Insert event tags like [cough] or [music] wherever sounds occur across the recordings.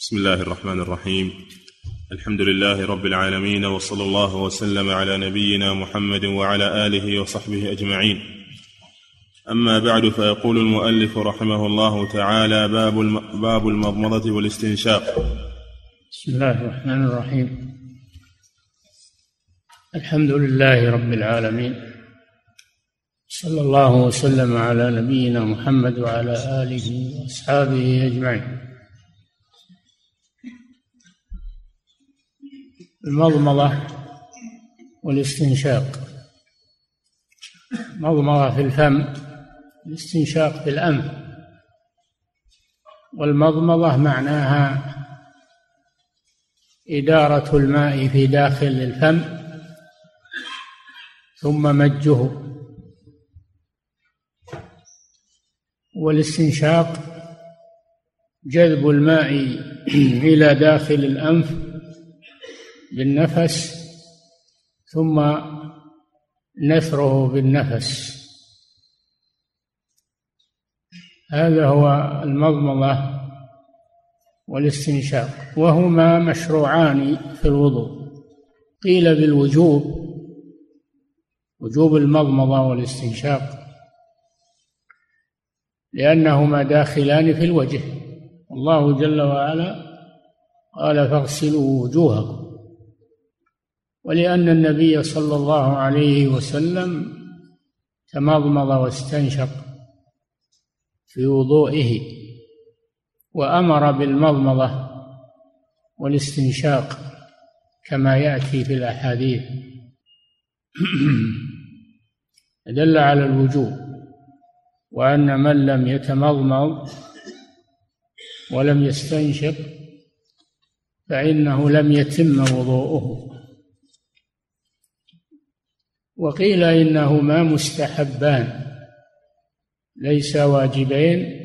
بسم الله الرحمن الرحيم. الحمد لله رب العالمين وصلى الله وسلم على نبينا محمد وعلى آله وصحبه أجمعين. أما بعد فيقول المؤلف رحمه الله تعالى باب باب المضمضة والاستنشاق. بسم الله الرحمن الرحيم. الحمد لله رب العالمين. صلى الله وسلم على نبينا محمد وعلى آله وأصحابه أجمعين. المضمضة والاستنشاق. مضمضة في الفم الاستنشاق في الأنف. والمضمضة معناها إدارة الماء في داخل الفم ثم مجه. والاستنشاق جذب الماء [clears throat] إلى داخل الأنف. بالنفس ثم نثره بالنفس. هذا هو المضمضة والاستنشاق. وهما مشروعان في الوضوء. قيل بالوجوب وجوب المضمضة والاستنشاق لأنهما داخلان في الوجه. الله جل وعلا قال فاغسلوا وجوهكم. ولأن النبي صلى الله عليه وسلم تمضمض واستنشق في وضوئه وأمر بالمضمضة والاستنشاق كما يأتي في الأحاديث. [clears throat] دل على الوجوب وأن من لم يتمضمض ولم يستنشق فإنه لم يتم وضوءه. وقيل إنهما مستحبان ليس واجبين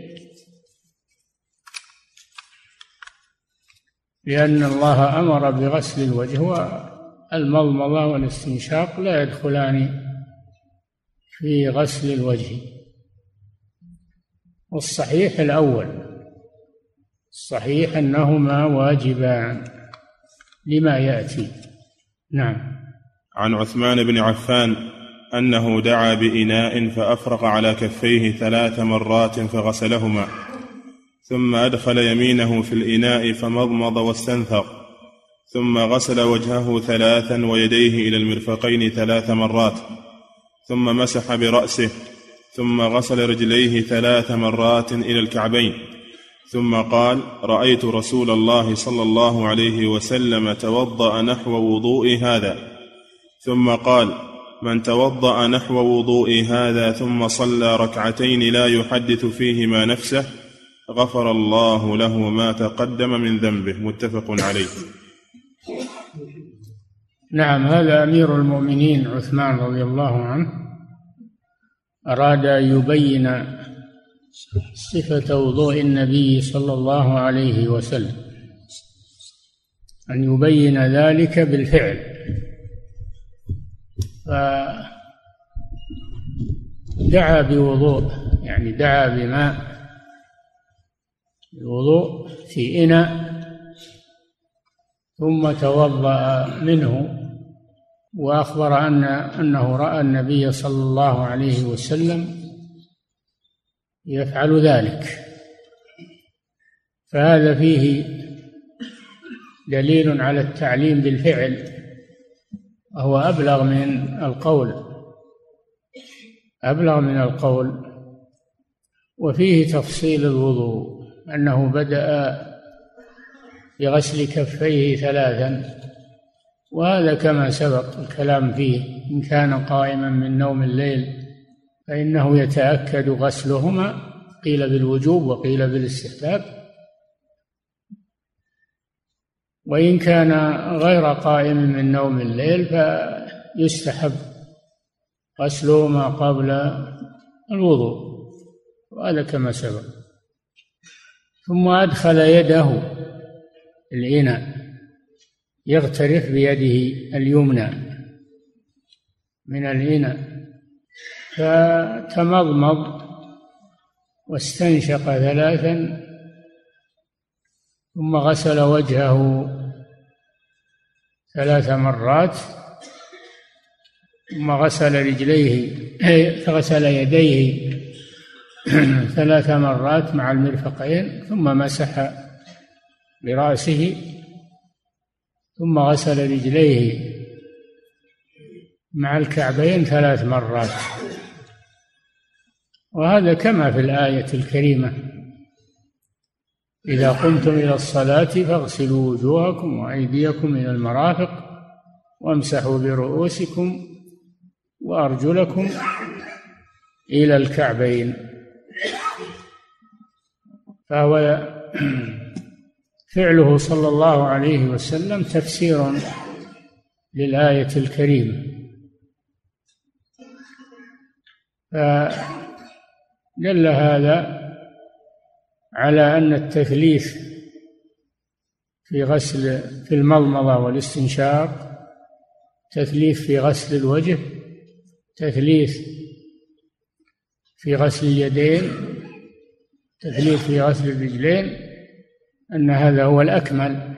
لأن الله أمر بغسل الوجه والمضمضة والاستنشاق لا يدخلان في غسل الوجه. والصحيح الأول الصحيح أنهما واجبان لما يأتي. نعم. عن عثمان بن عفان أنه دعا بإناء فأفرغ على كفيه ثلاث مرات فغسلهما ثم أدخل يمينه في الإناء فمضمض واستنثر ثم غسل وجهه ثلاثا ويديه إلى المرفقين ثلاث مرات ثم مسح برأسه ثم غسل رجليه ثلاث مرات إلى الكعبين ثم قال رأيت رسول الله صلى الله عليه وسلم توضأ نحو وضوء هذا. ثم قال من توضأ نحو وضوء هذا ثم صلى ركعتين لا يحدث فيهما نفسه غفر الله له ما تقدم من ذنبه. متفق عليه. نعم هذا أمير المؤمنين عثمان رضي الله عنه أراد أن يبين صفة وضوء النبي صلى الله عليه وسلم أن يبين ذلك بالفعل. فدعا بوضوء يعني دعا بماء الوضوء في إناء ثم توضأ منه وأخبر أن أنه رأى النبي صلى الله عليه وسلم يفعل ذلك. فهذا فيه دليل على التعليم بالفعل. وهو أبلغ من القول أبلغ من القول وفيه تفصيل الوضوء أنه بدأ بغسل كفيه ثلاثا وهذا كما سبق الكلام فيه إن كان قائما من نوم الليل فإنه يتأكد غسلهما قيل بالوجوب وقيل بالاستحباب. وإن كان غير قائم من نوم الليل فيستحب غسلهما قبل الوضوء وهذا كما سبق. ثم أدخل يده الإناء يغترف بيده اليمنى من الإناء فتمضمض واستنشق ثلاثا ثم غسل وجهه ثلاث مرات ثم غسل رجليه غسل يديه [clears throat] ثلاث مرات مع المرفقين ثم مسح برأسه ثم غسل رجليه مع الكعبين ثلاث مرات. وهذا كما في الآية الكريمة. إذا قمتم إلى الصلاة فاغسلوا وجوهكم وأيديكم إلى المرافق وامسحوا برؤوسكم وأرجلكم إلى الكعبين. فهو فعله صلى الله عليه وسلم تفسير للآية الكريمة. فدل هذا على أن التثليث في غسل في المضمضة والاستنشاق تثليث في غسل الوجه تثليث في غسل اليدين تثليث في غسل الرجلين أن هذا هو الأكمل.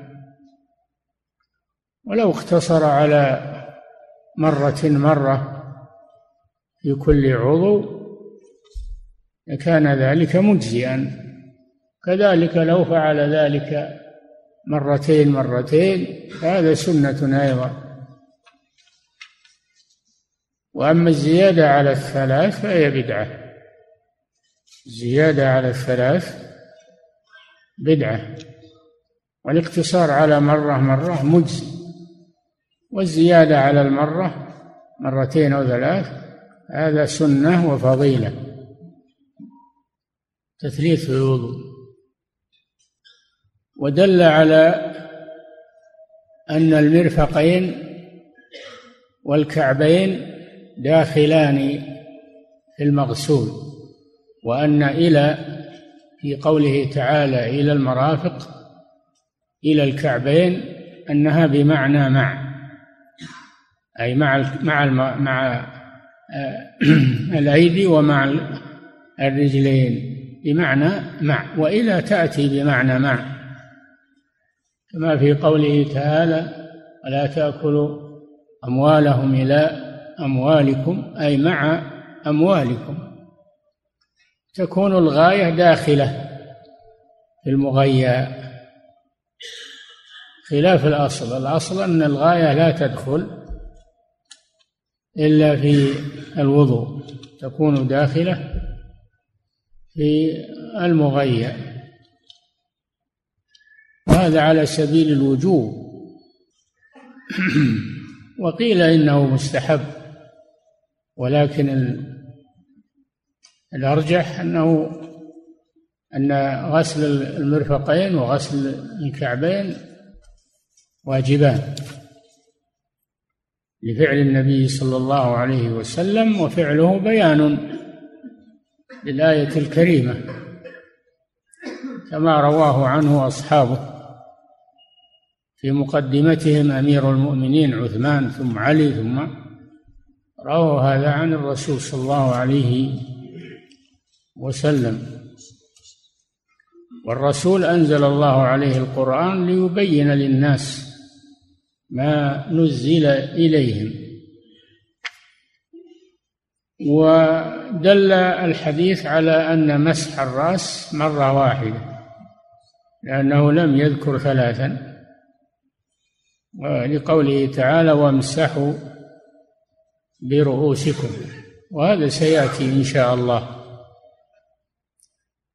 ولو اقتصر على مرة مرة في كل عضو لكان ذلك مجزئا. كذلك لو فعل ذلك مرتين مرتين هذا سنة أيضا. وأما الزيادة على الثلاث فهي بدعة. الزيادة على الثلاث بدعة. والاقتصار على مرة مرة مجزي. والزيادة على المرة مرتين أو ثلاث هذا سنة وفضيلة. تثليث الوضوء. ودل على أن المرفقين والكعبين داخلان في المغسول وأن إلى في قوله تعالى إلى المرافق إلى الكعبين أنها بمعنى مع أي مع مع مع آه، [clears throat] الأيدي ومع الرجلين بمعنى مع وإلى تأتي بمعنى مع. كما في قوله تعالى ولا تأكلوا أموالهم إلى أموالكم أي مع أموالكم. تكون الغاية داخلة في المغيى خلاف الأصل الأصل أن الغاية لا تدخل إلا في الوضوء تكون داخلة في المغيى وهذا على سبيل الوجوب. [clears throat] وقيل إنه مستحب ولكن الأرجح أنه أن غسل المرفقين وغسل الكعبين واجبان لفعل النبي صلى الله عليه وسلم وفعله بيان للآية الكريمة كما رواه عنه أصحابه. في مقدمتهم أمير المؤمنين عثمان ثم علي ثم رووا هذا عن الرسول صلى الله عليه وسلم. والرسول أنزل الله عليه القرآن ليبين للناس ما نزل إليهم. ودل الحديث على أن مسح الرأس مرة واحدة لأنه لم يذكر ثلاثا. لقوله تعالى وامسحوا برؤوسكم. وهذا سيأتي إن شاء الله.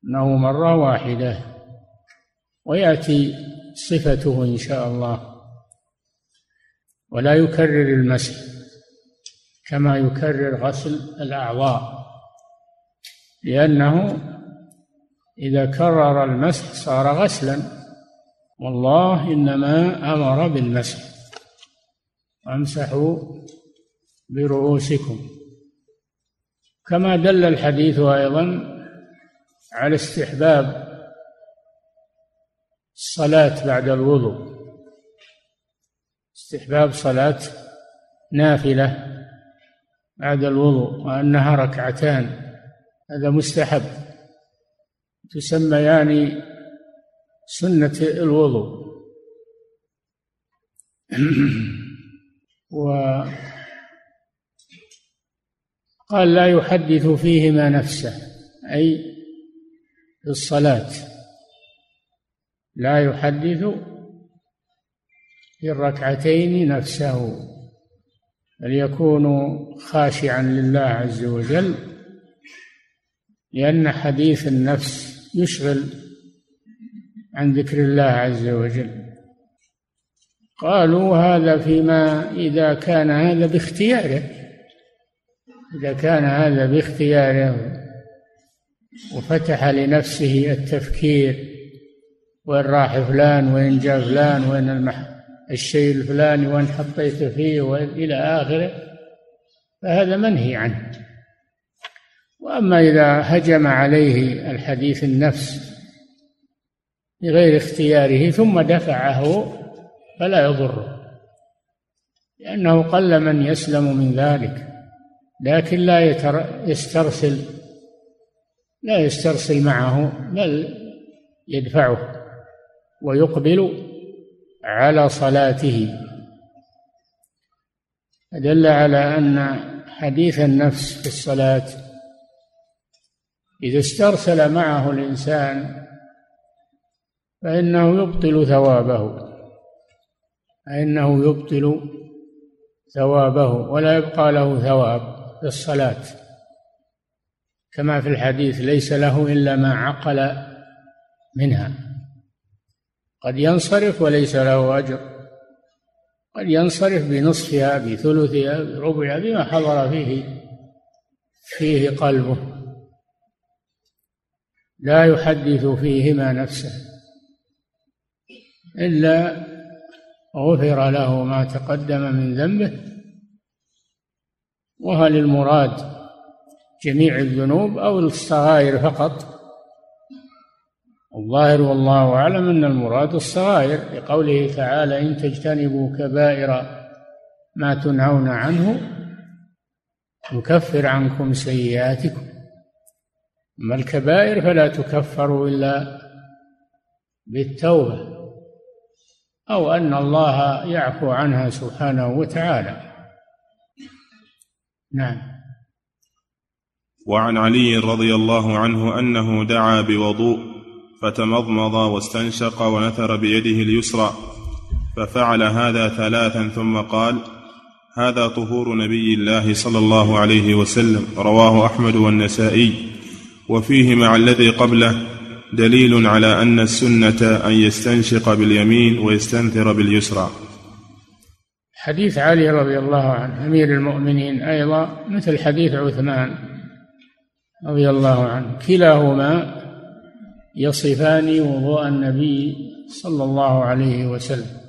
إنه مرة واحدة. ويأتي صفته إن شاء الله. ولا يكرر المسح كما يكرر غسل الأعضاء. لأنه إذا كرر المسح صار غسلا. والله إنما أمر بالمسح. وامسحوا برؤوسكم. كما دل الحديث أيضا على استحباب الصلاة بعد الوضوء. استحباب صلاة نافلة بعد الوضوء وأنها ركعتان. هذا مستحب. تسميان سنة الوضوء. [clears throat] وقال لا يحدث فيهما نفسه أي في الصلاة. لا يحدث في الركعتين نفسه بل يكون خاشعا لله عز وجل لأن حديث النفس يشغل عن ذكر الله عز وجل. قالوا هذا فيما إذا كان هذا باختياره. إذا كان هذا باختياره وفتح لنفسه التفكير وين راح فلان وين جاء فلان وين المح الشيء الفلاني وين حطيته فيه وإلى آخره. فهذا منهي عنه. وأما إذا هجم عليه الحديث النفس بغير اختياره ثم دفعه فلا يضره لأنه قل من يسلم من ذلك لكن لا يسترسل لا يسترسل معه بل يدفعه ويقبل على صلاته. دل على أن حديث النفس في الصلاة إذا استرسل معه الإنسان فإنه يبطل ثوابه فإنه يبطل ثوابه ولا يبقى له ثواب في الصلاة. كما في الحديث ليس له إلا ما عقل منها. قد ينصرف وليس له أجر. قد ينصرف بنصفها بثلثها بربعها بما حضر فيه فيه قلبه. لا يحدث فيهما نفسه. إلا غفر له ما تقدم من ذنبه وهل المراد جميع الذنوب أو الصغائر فقط. الظاهر والله أعلم أن المراد الصغائر لقوله تعالى إن تجتنبوا كبائر ما تنهون عنه نكفر عنكم سيئاتكم. أما الكبائر فلا تكفر إلا بالتوبة. أو أن الله يعفو عنها سبحانه وتعالى. نعم. وعن علي رضي الله عنه أنه دعا بوضوء فتمضمض واستنشق ونثر بيده اليسرى ففعل هذا ثلاثا ثم قال هذا طهور نبي الله صلى الله عليه وسلم رواه أحمد والنسائي وفيه مع الذي قبله دليل على أن السنة أن يستنشق باليمين ويستنثر باليسرى. حديث علي رضي الله عنه أمير المؤمنين أيضا مثل حديث عثمان رضي الله عنه كلاهما يصفان وضوء النبي صلى الله عليه وسلم.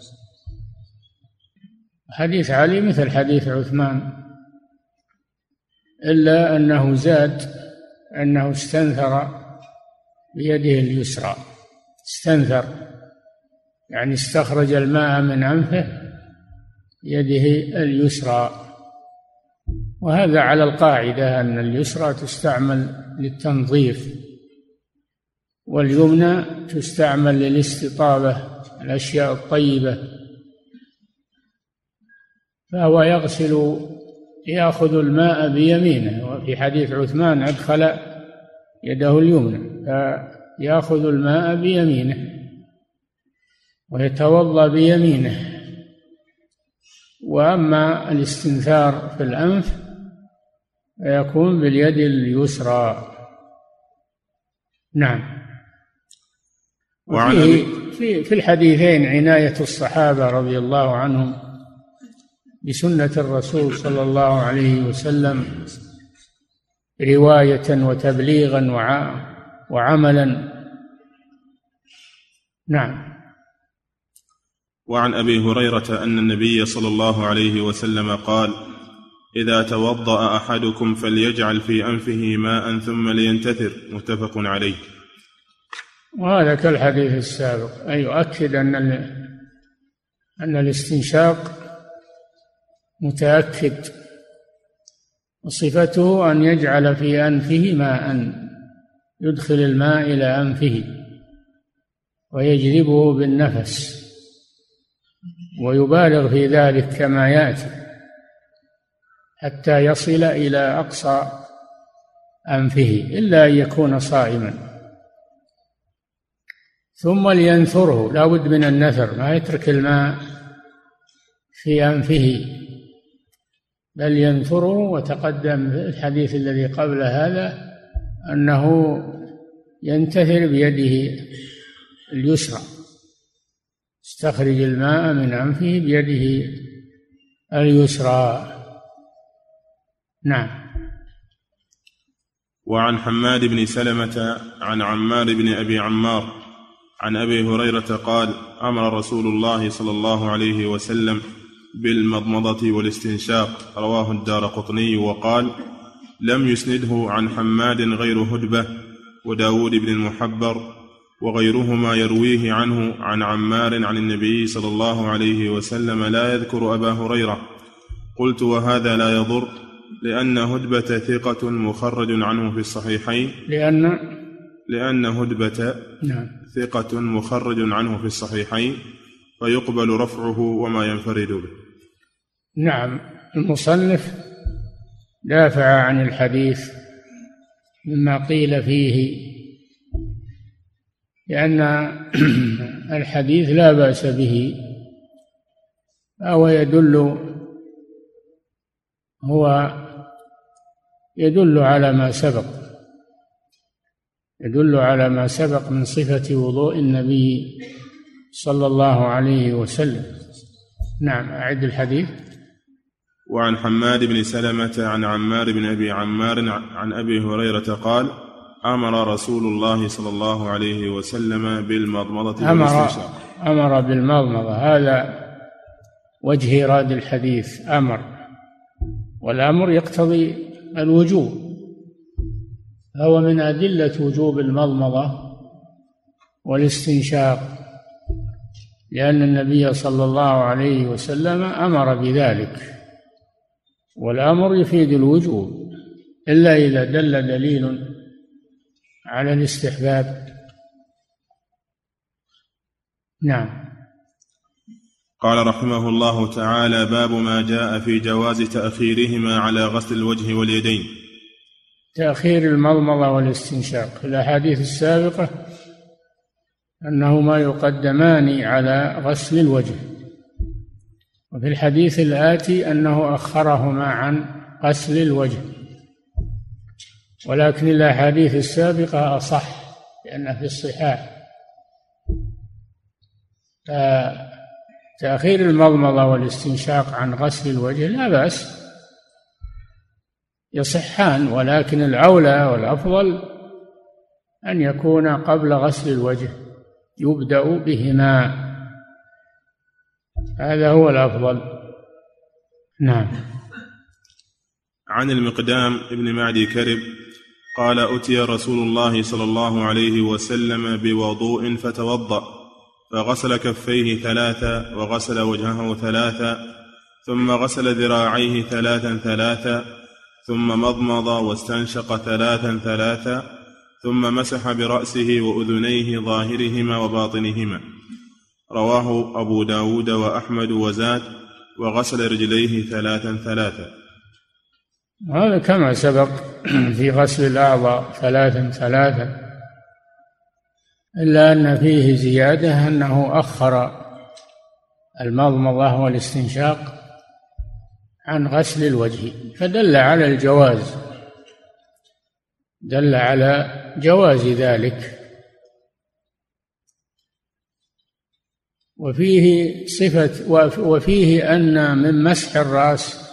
حديث علي مثل حديث عثمان إلا أنه زاد أنه استنثر بيده اليسرى. استنثر. يعني استخرج الماء من أنفه بيده اليسرى. وهذا على القاعدة أن اليسرى تستعمل للتنظيف واليمنى تستعمل للاستطابة الأشياء الطيبة. فهو يغسل يأخذ الماء بيمينه. وفي حديث عثمان أدخل يده اليمنى. فيأخذ الماء بيمينه ويتوضأ بيمينه. وأما الاستنثار في الأنف فيكون باليد اليسرى. نعم. وفيه في في الحديثين عناية الصحابة رضي الله عنهم بسنة الرسول صلى الله عليه وسلم رواية وتبليغا وعملا. نعم. وعن أبي هريرة أن النبي صلى الله عليه وسلم قال إذا توضأ أحدكم فليجعل في أنفه ماء ثم لينتثر. متفق عليه. وهذا كالحديث السابق. أي يؤكد أن أن الاستنشاق متأكد. وصفته أن يجعل في أنفه ماء. يدخل الماء إلى أنفه ويجذبه بالنفس ويبالغ في ذلك كما يأتي حتى يصل إلى أقصى أنفه إلا أن يكون صائما. ثم لينثره لا بد من النثر ما يترك الماء في أنفه بل ينثره وتقدم الحديث الذي قبل هذا أنه ينتثر بيده اليسرى يستخرج الماء من أنفه بيده اليسرى. نعم. وعن حماد بن سلمة عن عمار بن أبي عمار عن أبي هريرة قال أمر رسول الله صلى الله عليه وسلم بالمضمضة والاستنشاق رواه الدار قطني وقال لم يسنده عن حماد غير هدبة وداود بن المحبر وغيرهما يرويه عنه عن عمار عن النبي صلى الله عليه وسلم لا يذكر أبا هريرة. قلت وهذا لا يضر لأن هدبة ثقة مخرج عنه في الصحيحين. لأن لأن هدبة نعم. ثقة مخرج عنه في الصحيحين فيقبل رفعه وما ينفرد به. نعم. المصنف دافع عن الحديث مما قيل فيه لأن [clears throat] الحديث لا بأس به فهو يدل هو يدل على ما سبق يدل على ما سبق من صفة وضوء النبي صلى الله عليه وسلم. نعم أعد الحديث. وعن حماد بن سلمة عن عمار بن أبي عمار عن أبي هريرة قال أمر رسول الله صلى الله عليه وسلم بالمضمضة أمر أمر بالمضمضة هذا وجه إيراد الحديث أمر. والأمر يقتضي الوجوب. فهو من أدلة وجوب المضمضة والاستنشاق لأن النبي صلى الله عليه وسلم أمر بذلك. والأمر يفيد الوجوب إلا إذا دل دليل على الاستحباب. نعم. قال رحمه الله تعالى باب ما جاء في جواز تأخيرهما على غسل الوجه واليدين. تأخير المضمضة والاستنشاق. في الأحاديث السابقة أنهما يقدمان على غسل الوجه. وفي الحديث الآتي أنه أخرهما عن غسل الوجه. ولكن الأحاديث السابقة أصح لأنها في الصحاح. تأخير المضمضة والاستنشاق عن غسل الوجه لا بأس. يصحان ولكن الأولى والأفضل أن يكون قبل غسل الوجه يبدأ بهما. هذا هو الأفضل. نعم. عن المقدام ابن معدي كرب قال أتي رسول الله صلى الله عليه وسلم بوضوء فتوضأ فغسل كفيه ثلاثا وغسل وجهه ثلاثا ثم غسل ذراعيه ثلاثا ثلاثا ثم مضمض واستنشق ثلاثا ثلاثا ثم مسح برأسه وأذنيه ظاهرهما وباطنهما. رواه أبو داود وأحمد وزاد وغسل رجليه ثلاثا ثلاثا. هذا كما سبق [clears throat] في غسل الأعضاء ثلاثا ثلاثا. إلا أن فيه زيادة أنه أخر المضمضة والاستنشاق عن غسل الوجه فدل على الجواز دل على جواز ذلك. وفيه صفة وفيه أن من مسح الرأس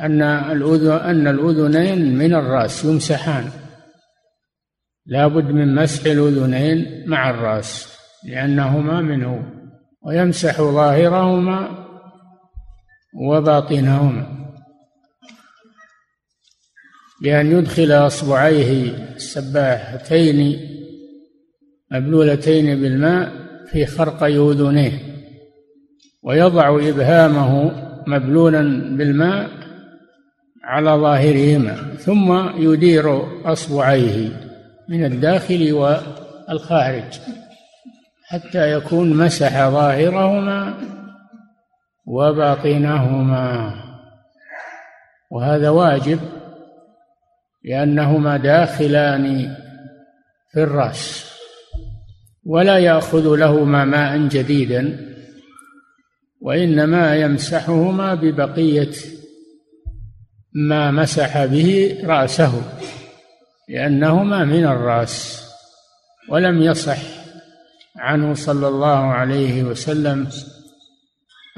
أن الأذن أن الأذنين من الرأس يمسحان. لا بد من مسح الأذنين مع الرأس لأنهما منه ويمسح ظاهرهما وباطنهما. بأن يدخل أصبعيه السباحتين مبلولتين بالماء في خرقي أذنيه ويضع إبهامه مبلولا بالماء على ظاهرهما ثم يدير أصبعيه من الداخل والخارج حتى يكون مسح ظاهرهما وباطنهما. وهذا واجب لأنهما داخلان في الرأس. ولا يأخذ لهما ماء جديدا وإنما يمسحهما ببقية ما مسح به رأسه لأنهما من الرأس ولم يصح عنه صلى الله عليه وسلم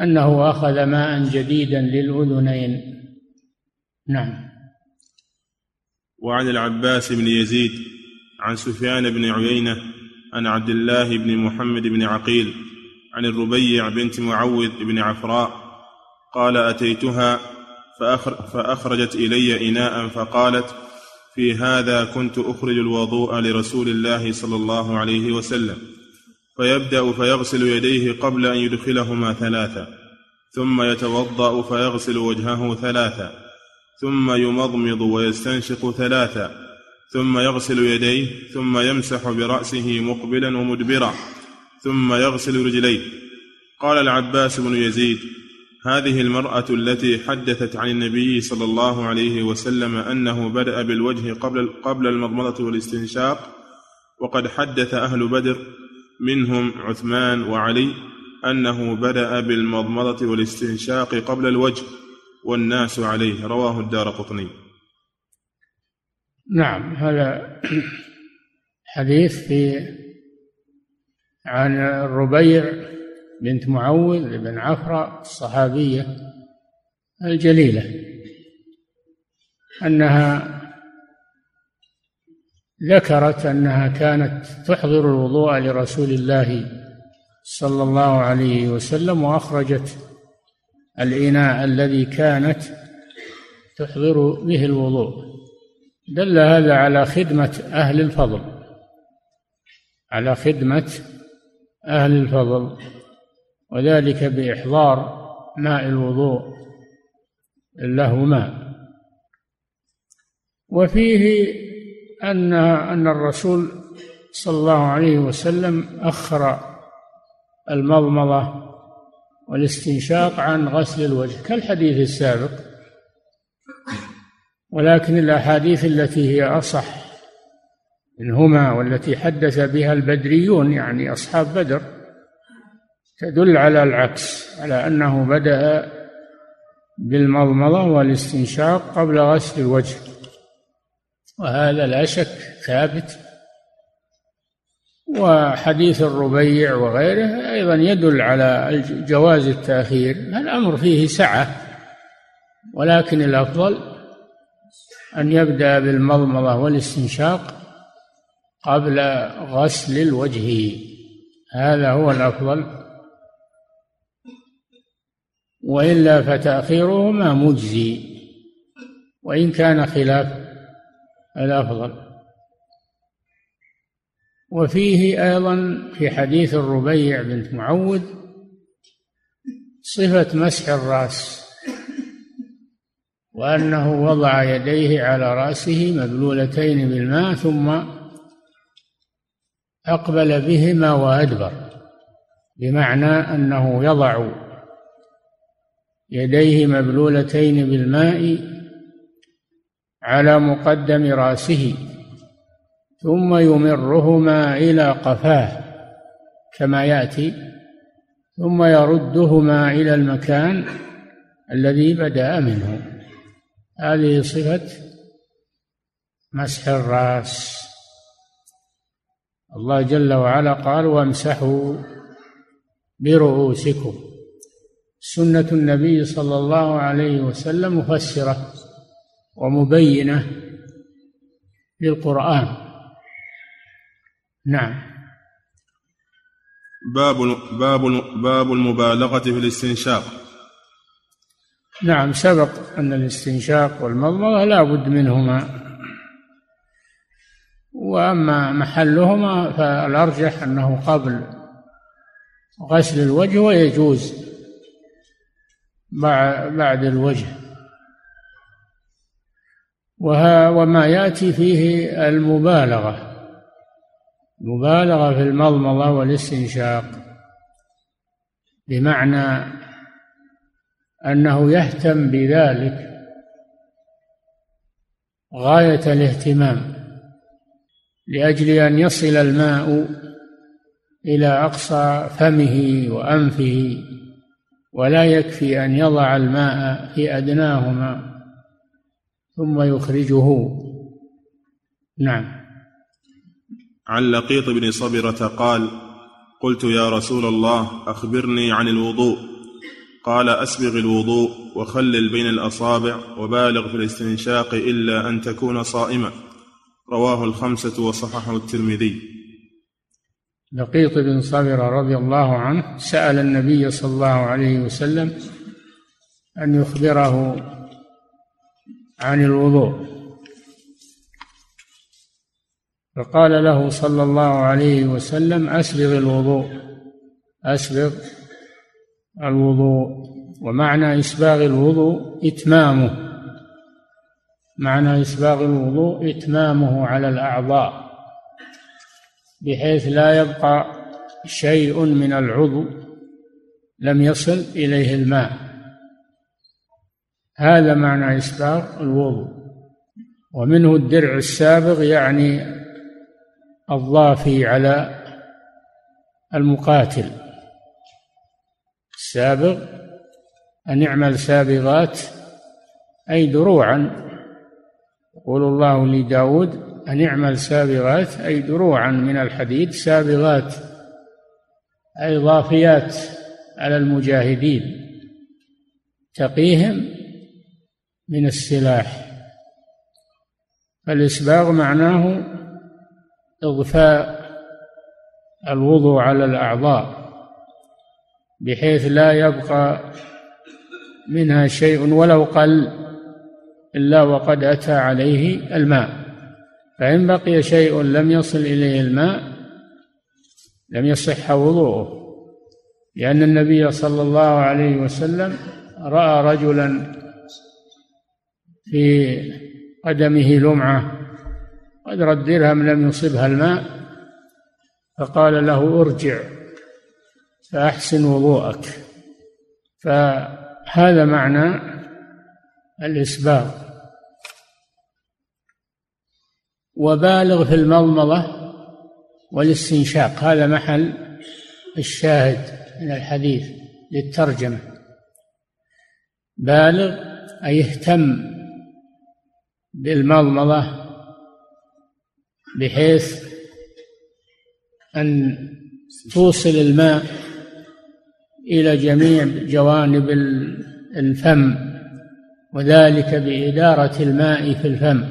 أنه أخذ ماء جديدا للأذنين. نعم. وعن العباس بن يزيد عن سفيان بن عيينة عن عبد الله بن محمد بن عقيل عن الربيع بنت معوذ بن عفراء قال أتيتها فأخرجت إلي إناء فقالت في هذا كنت أخرج الوضوء لرسول الله صلى الله عليه وسلم فيبدأ فيغسل يديه قبل أن يدخلهما ثلاثا ثم يتوضأ فيغسل وجهه ثلاثا ثم يمضمض ويستنشق ثلاثا ثم يغسل يديه ثم يمسح برأسه مقبلا ومدبرا ثم يغسل رجليه. قال العباس بن يزيد هذه المرأة التي حدثت عن النبي صلى الله عليه وسلم أنه بدأ بالوجه قبل قبل المضمضة والاستنشاق وقد حدث أهل بدر منهم عثمان وعلي أنه بدأ بالمضمضة والاستنشاق قبل الوجه والناس عليه رواه الدار قطني. نعم هذا حديث في عن الربيع بنت معوذ بن عفرة الصحابية الجليلة أنها ذكرت أنها كانت تحضر الوضوء لرسول الله صلى الله عليه وسلم وأخرجت الإناء الذي كانت تحضر به الوضوء. دل هذا على خدمة أهل الفضل. على خدمة أهل الفضل. وذلك بإحضار ماء الوضوء لهما. وفيه أن أن الرسول صلى الله عليه وسلم أخر المضمضة والاستنشاق عن غسل الوجه. كالحديث السابق. ولكن الأحاديث التي هي أصح منهما والتي حدث بها البدريون يعني أصحاب بدر تدل على العكس على أنه بدأ بالمضمضة والاستنشاق قبل غسل الوجه وهذا لا شك ثابت. وحديث الربيع وغيره أيضا يدل على جواز التأخير الأمر فيه سعة ولكن الأفضل أن يبدأ بالمضمضة والاستنشاق قبل غسل الوجه. هذا هو الأفضل. وإلا فتأخيرهما مجزي. وإن كان خلاف الأفضل. وفيه أيضا في حديث الربيع بنت معوذ صفة مسح الرأس. وأنه وضع يديه على رأسه مبلولتين بالماء ثم أقبل بهما وأدبر بمعنى أنه يضع يديه مبلولتين بالماء على مقدم رأسه ثم يمرهما إلى قفاه كما يأتي ثم يردهما إلى المكان الذي بدأ منه. هذه صفة مسح الرأس. الله جل وعلا قال وامسحوا برؤوسكم. سنة النبي صلى الله عليه وسلم مفسرة ومبينة للقرآن. نعم. باب باب باب المبالغة في الاستنشاق. نعم سبق أن الاستنشاق والمضمضة لا بد منهما. وأما محلهما فالأرجح أنه قبل غسل الوجه ويجوز بعد الوجه. وما يأتي فيه المبالغة مبالغة في المضمضة والاستنشاق بمعنى أنه يهتم بذلك غاية الاهتمام لأجل أن يصل الماء إلى أقصى فمه وأنفه ولا يكفي أن يضع الماء في أدناهما ثم يخرجه. نعم. عن لقيط بن صبرة قال قلت يا رسول الله أخبرني عن الوضوء. قال أسبغ الوضوء وخلل بين الأصابع وبالغ في الاستنشاق إلا أن تكون صائما رواه الخمسة وصححه الترمذي. لقيط بن صبر رضي الله عنه سأل النبي صلى الله عليه وسلم أن يخبره عن الوضوء. فقال له صلى الله عليه وسلم أسبغ الوضوء. أسبغ الوضوء ومعنى إسباغ الوضوء إتمامه. معنى إسباغ الوضوء إتمامه على الأعضاء بحيث لا يبقى شيء من العضو لم يصل إليه الماء. هذا معنى إسباغ الوضوء. ومنه الدرع السابغ يعني الضافي على المقاتل. السابغ أن يعمل سابغات أي دروعا. يقول الله لداود أن يعمل سابغات أي دروعا من الحديد. سابغات أي ضافيات على المجاهدين. تقيهم من السلاح. فالإسباغ معناه إضفاء الوضوء على الأعضاء. بحيث لا يبقى منها شيء ولو قل إلا وقد أتى عليه الماء. فإن بقي شيء لم يصل إليه الماء لم يصح وضوءه لأن النبي صلى الله عليه وسلم رأى رجلا في قدمه لمعة قدر الدرهم لم يصبها الماء فقال له ارجع. فأحسن وضوءك. فهذا معنى الإسباغ. وبالغ في المضمضة والاستنشاق. هذا محل الشاهد من الحديث للترجمة. بالغ أي اهتم بالمضمضة بحيث أن توصل الماء إلى جميع جوانب الفم وذلك بإدارة الماء في الفم.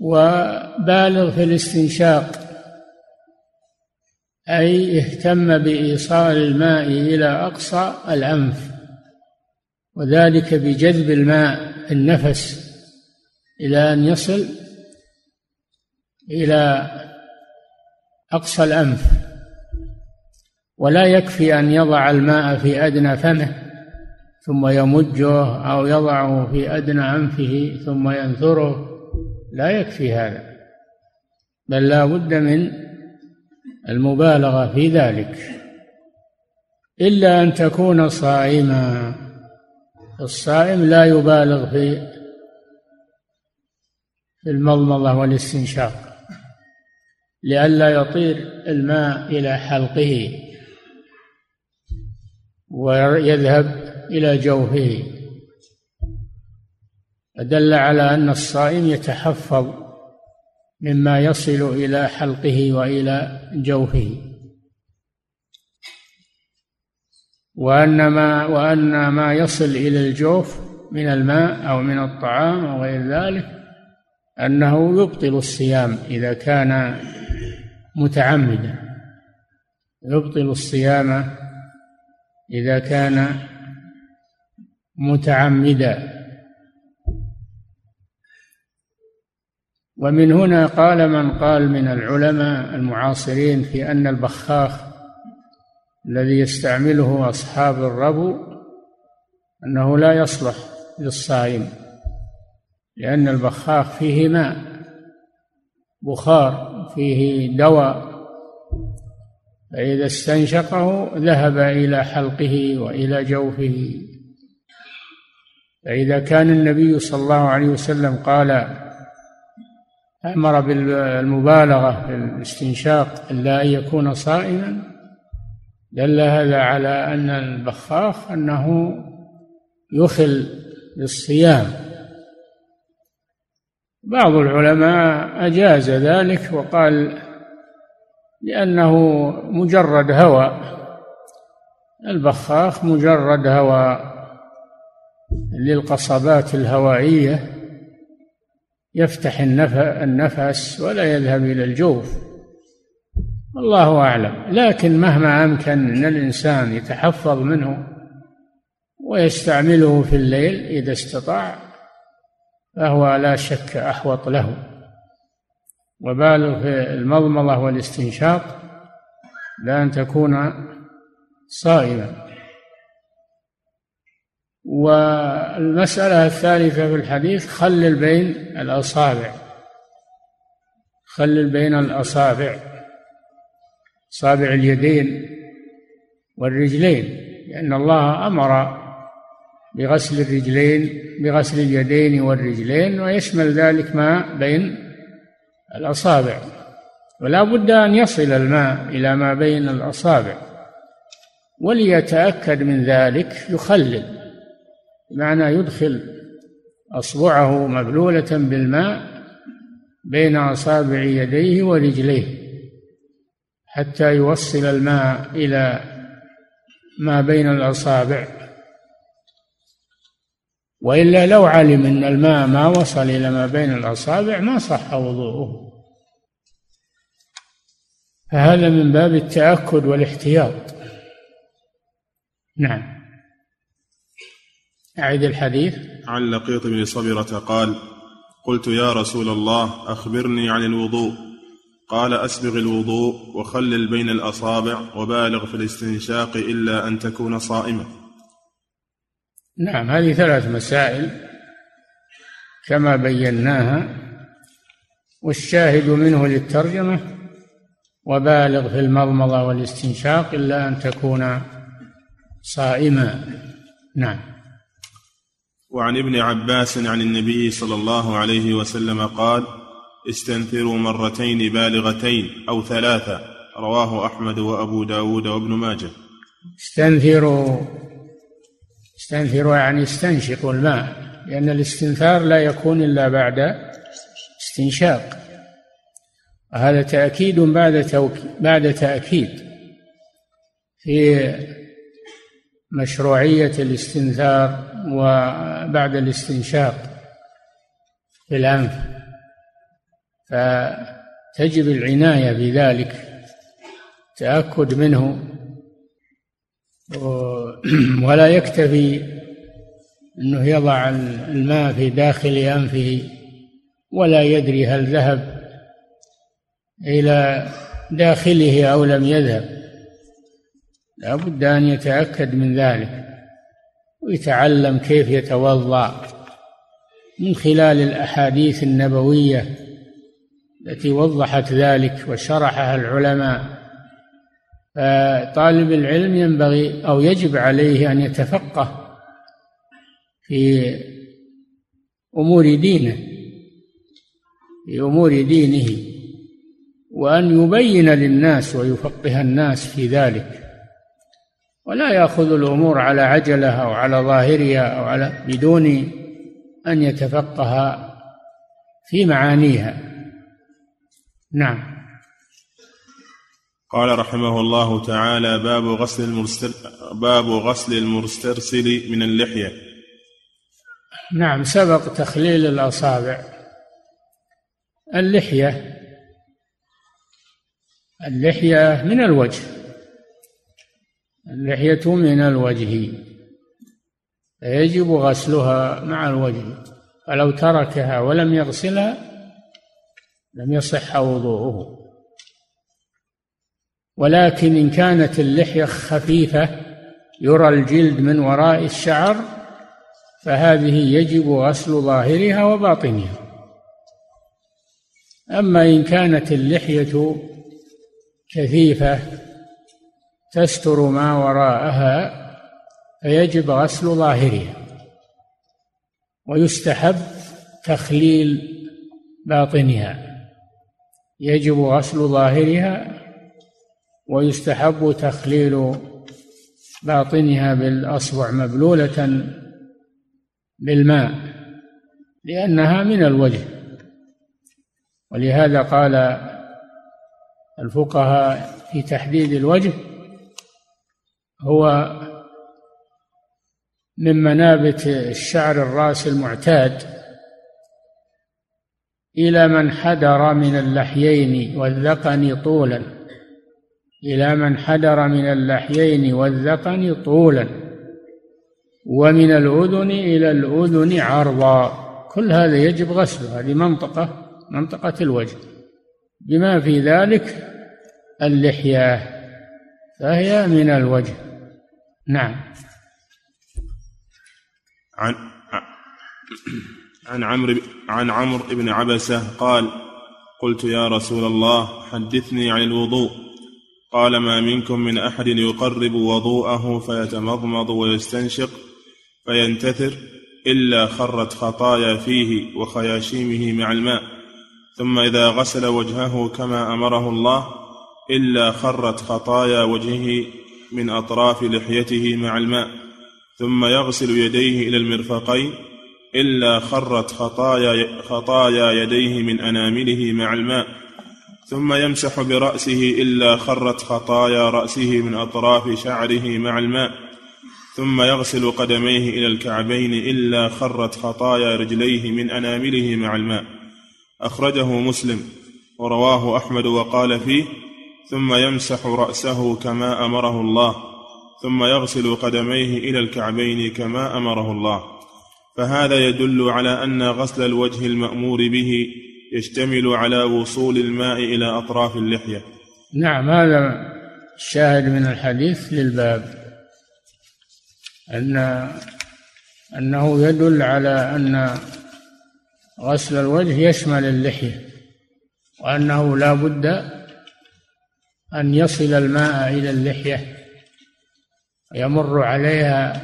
وبالغ في الاستنشاق أي اهتم بإيصال الماء إلى أقصى الأنف وذلك بجذب الماء النفس إلى أن يصل إلى أقصى الأنف. ولا يكفي أن يضع الماء في أدنى فمه ثم يمجه أو يضعه في أدنى أنفه ثم ينثره. لا يكفي هذا بل لا بد من المبالغة في ذلك. إلا أن تكون صائما الصائم لا يبالغ في في المضمضة والاستنشاق لئلا يطير الماء إلى حلقه. ويذهب إلى جوفه. فدل على أن الصائم يتحفظ مما يصل إلى حلقه وإلى جوفه. وأن ما وأن ما يصل إلى الجوف من الماء أو من الطعام أو غير ذلك أنه يبطل الصيام إذا كان متعمدا. يبطل الصيام إذا كان متعمدا. ومن هنا قال من قال من العلماء المعاصرين في أن البخاخ الذي يستعمله أصحاب الربو أنه لا يصلح للصائم لأن البخاخ فيه ماء بخار فيه دواء فإذا استنشقه ذهب إلى حلقه وإلى جوفه. فإذا كان النبي صلى الله عليه وسلم قال أمر بالمبالغة في الاستنشاق إلا أن يكون صائما دل هذا على أن البخاخ أنه يخل بالصيام بعض العلماء أجاز ذلك وقال لأنه مجرد هواء البخاخ مجرد هواء للقصبات الهوائية. يفتح النفس ولا يذهب إلى الجوف. الله أعلم. لكن مهما أمكن أن الإنسان يتحفظ منه ويستعمله في الليل إذا استطاع فهو لا شك أحوط له. وبالغ في المضمضة والاستنشاق لأن تكون صائما. والمسألة الثالثة في الحديث خلل بين الأصابع. خلل بين الأصابع. أصابع اليدين والرجلين. لأن الله أمر بغسل الرجلين بغسل اليدين والرجلين ويشمل ذلك ما بين الأصابع. ولا بد أن يصل الماء إلى ما بين الأصابع. وليتأكد من ذلك يخلل بمعنى يدخل أصبعه مبلولة بالماء بين أصابع يديه ورجليه حتى يوصل الماء إلى ما بين الأصابع. وإلا لو علم أن الماء ما وصل إلى ما بين الأصابع ما صح وضوءه. فهذا من باب التأكد والاحتياط. نعم. أعد الحديث. عن لقيط بن صبرة قال قلت يا رسول الله أخبرني عن الوضوء. قال أسبغ الوضوء وخلل بين الأصابع وبالغ في الاستنشاق إلا أن تكون صائما نعم هذه ثلاث مسائل كما بيناها والشاهد منه للترجمة وبالغ في المضمضة والاستنشاق إلا أن تكون صائما نعم. وعن ابن عباس عن النبي صلى الله عليه وسلم قال استنثروا مرتين بالغتين أو ثلاثة رواه أحمد وأبو داود وابن ماجه. استنثروا استنثروا يعني استنشقوا الماء لأن الاستنثار لا يكون إلا بعد استنشاق. هذا تأكيد بعد بعد تأكيد. في مشروعية الاستنثار وبعد الاستنشاق في الأنف. فتجب العناية بذلك تأكد منه [clears throat] ولا يكتفي أنه يضع الماء في داخل أنفه ولا يدري هل ذهب إلى داخله أو لم يذهب. لا بد أن يتأكد من ذلك ويتعلم كيف يتوضأ من خلال الأحاديث النبوية التي وضحت ذلك وشرحها العلماء. فطالب العلم ينبغي أو يجب عليه أن يتفقه في أمور دينه في أمور دينه وأن يبين للناس ويفقه الناس في ذلك. ولا يأخذ الأمور على عجلة أو على ظاهرها أو على بدون أن يتفقه في معانيها. نعم. قال رحمه الله تعالى باب غسل المرسل باب غسل المسترسل من اللحية. نعم سبق تخليل الأصابع. اللحية اللحية من الوجه. اللحية من الوجه. فيجب غسلها مع الوجه. فلو تركها ولم يغسلها لم يصح وضوءه. ولكن إن كانت اللحية خفيفة يرى الجلد من وراء الشعر فهذه يجب غسل ظاهرها وباطنها. أما إن كانت اللحية كثيفة تستر ما وراءها فيجب غسل ظاهرها. ويستحب تخليل باطنها. يجب غسل ظاهرها ويستحب تخليل باطنها بالأصبع مبلولة بالماء لأنها من الوجه. ولهذا قال الفقهاء في تحديد الوجه هو من منابت الشعر الراس المعتاد إلى من حدر من اللحيين والذقن طولا. إلى من حدر من اللحيين والذقن طولا ومن الأذن إلى الأذن عرضا. كل هذا يجب غسله. هذه منطقة منطقة الوجه. بما في ذلك اللحية فهي من الوجه. نعم. عن عن عمرو عن عمرو بن عبسة قال قلت يا رسول الله حدثني عن الوضوء. قال ما منكم من أحد يقرب وضوءه فيتمضمض ويستنشق فينتثر إلا خرت خطايا فيه وخياشيمه مع الماء. ثم إذا غسل وجهه كما أمره الله إلا خرت خطايا وجهه من أطراف لحيته مع الماء. ثم يغسل يديه إلى المرفقين إلا خرت خطايا, خطايا يديه من أنامله مع الماء. ثم يمسح برأسه إلا خرت خطايا رأسه من أطراف شعره مع الماء. ثم يغسل قدميه إلى الكعبين إلا خرت خطايا رجليه من أنامله مع الماء. أخرجه مسلم ورواه أحمد وقال فيه ثم يمسح رأسه كما أمره الله ثم يغسل قدميه إلى الكعبين كما أمره الله. فهذا يدل على أن غسل الوجه المأمور به يشتمل على وصول الماء إلى أطراف اللحية. نعم هذا الشاهد من الحديث للباب. أن أنه يدل على أن غسل الوجه يشمل اللحية وأنه لا بد أن يصل الماء إلى اللحية يمر عليها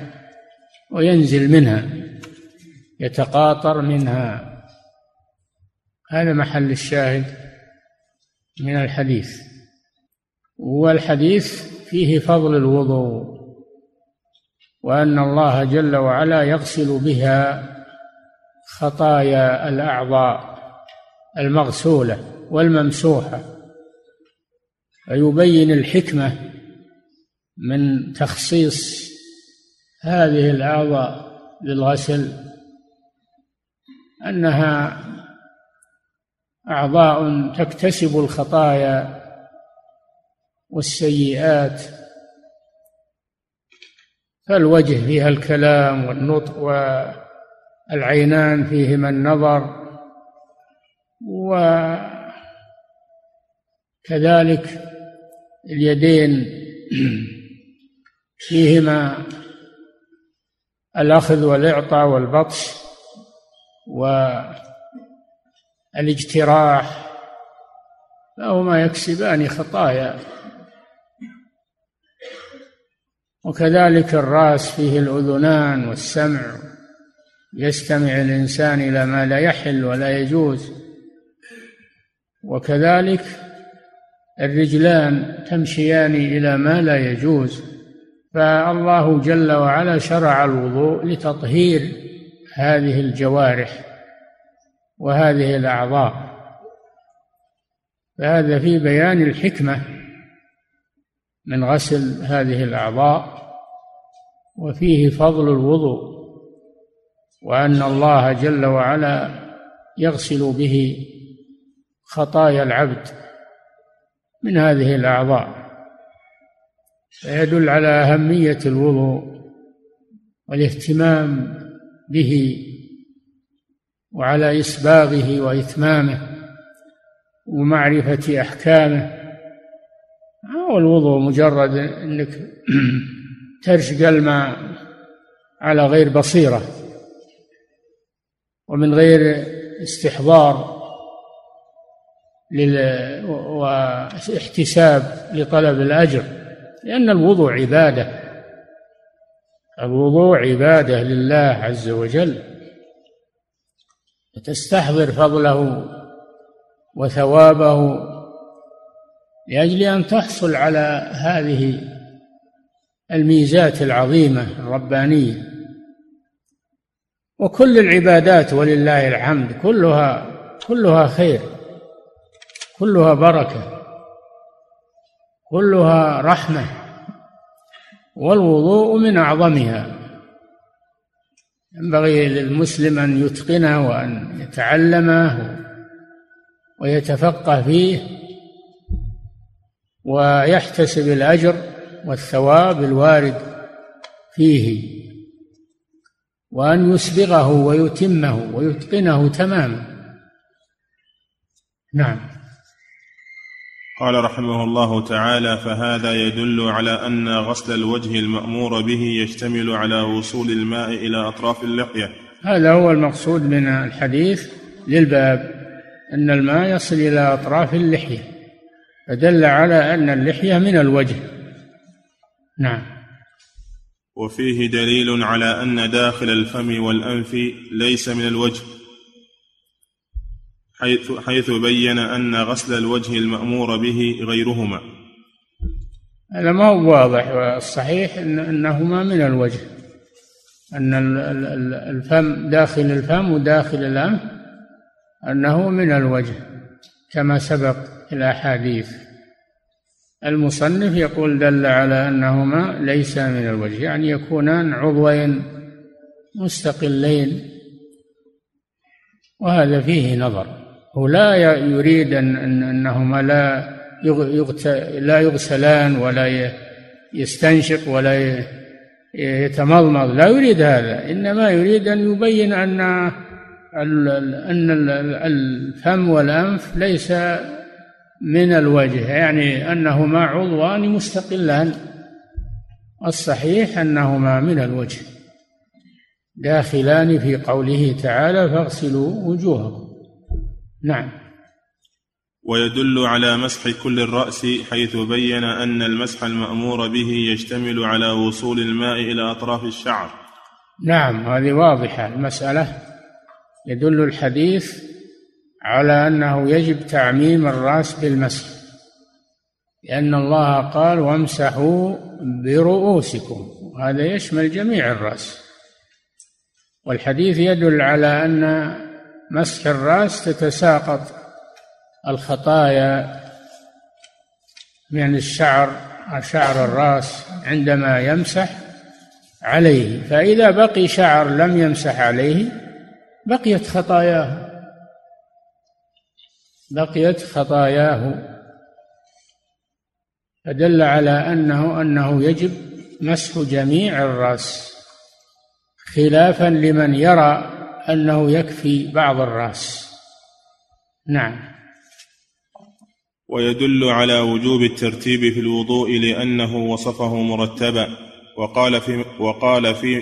وينزل منها يتقاطر منها. هذا محل الشاهد من الحديث. والحديث فيه فضل الوضوء وأن الله جل وعلا يغسل بها خطايا الأعضاء المغسولة والممسوحة فيبين الحكمة من تخصيص هذه الأعضاء للغسل أنها أعضاء تكتسب الخطايا والسيئات. فالوجه فيها الكلام والنطق والعينان فيهما النظر. وكذلك اليدين [clears throat] فيهما الأخذ والإعطاء والبطش. والاجتراح فهما يكسبان خطايا. وكذلك الرأس فيه الأذنان والسمع. يستمع الإنسان إلى ما لا يحل ولا يجوز. وكذلك الرجلان تمشيان إلى ما لا يجوز. فالله جل وعلا شرع الوضوء لتطهير هذه الجوارح. وهذه الأعضاء. فهذا في بيان الحكمة من غسل هذه الأعضاء وفيه فضل الوضوء وأن الله جل وعلا يغسل به خطايا العبد من هذه الأعضاء. فيدل على أهمية الوضوء والاهتمام به وعلى إسباغه وإتمامه ومعرفة أحكامه. هو الوضوء مجرد إنك [clears throat] ترشق الماء على غير بصيرة ومن غير استحضار واحتساب لطلب الأجر لأن الوضوء عبادة. الوضوء عبادة لله عز وجل. تستحضر فضله وثوابه لأجل أن تحصل على هذه الميزات العظيمة الربانية. وكل العبادات ولله الحمد كلها كلها خير كلها بركة كلها رحمة والوضوء من أعظمها. ينبغي للمسلم أن يتقنه وأن يتعلمه ويتفقه فيه ويحتسب الأجر والثواب الوارد فيه وأن يسبغه ويتمه ويتقنه تماما. نعم. قال رحمه الله تعالى فهذا يدل على أن غسل الوجه المأمور به يشتمل على وصول الماء إلى أطراف اللحية. هذا هو المقصود من الحديث للباب أن الماء يصل إلى أطراف اللحية. فدل على أن اللحية من الوجه. نعم. وفيه دليل على أن داخل الفم والأنف ليس من الوجه. حيث, حيث بين أن غسل الوجه المأمور به غيرهما. هذا ما هو واضح والصحيح إن أنهما من الوجه. أن الفم داخل الفم وداخل الأنف أنه من الوجه كما سبق في الأحاديث. المصنف يقول دل على أنهما ليس من الوجه يعني يكونان عضوين مستقلين وهذا فيه نظر. هو لا يريد أن أنهما لا لا يغسلان ولا يستنشق ولا يتمضمض. لا يريد هذا. إنما يريد أن يبين أن أن الفم والأنف ليس من الوجه يعني أنهما عضوان مستقلان. الصحيح أنهما من الوجه. داخلان في قوله تعالى فاغسلوا وجوهكم. نعم. ويدل على مسح كل الرأس حيث بين أن المسح المأمور به يشتمل على وصول الماء إلى أطراف الشعر. نعم هذه واضحة. المسألة يدل الحديث على أنه يجب تعميم الرأس بالمسح لأن الله قال وامسحوا برؤوسكم. هذا يشمل جميع الرأس. والحديث يدل على أن مسح الراس تتساقط الخطايا من الشعر شعر الراس عندما يمسح عليه. فإذا بقي شعر لم يمسح عليه بقيت خطاياه. بقيت خطاياه. فدل على أنه أنه يجب مسح جميع الرأس خلافا لمن يرى أنه يكفي بعض الرأس. نعم. ويدل على وجوب الترتيب في الوضوء لأنه وصفه مرتبا وقال في وقال في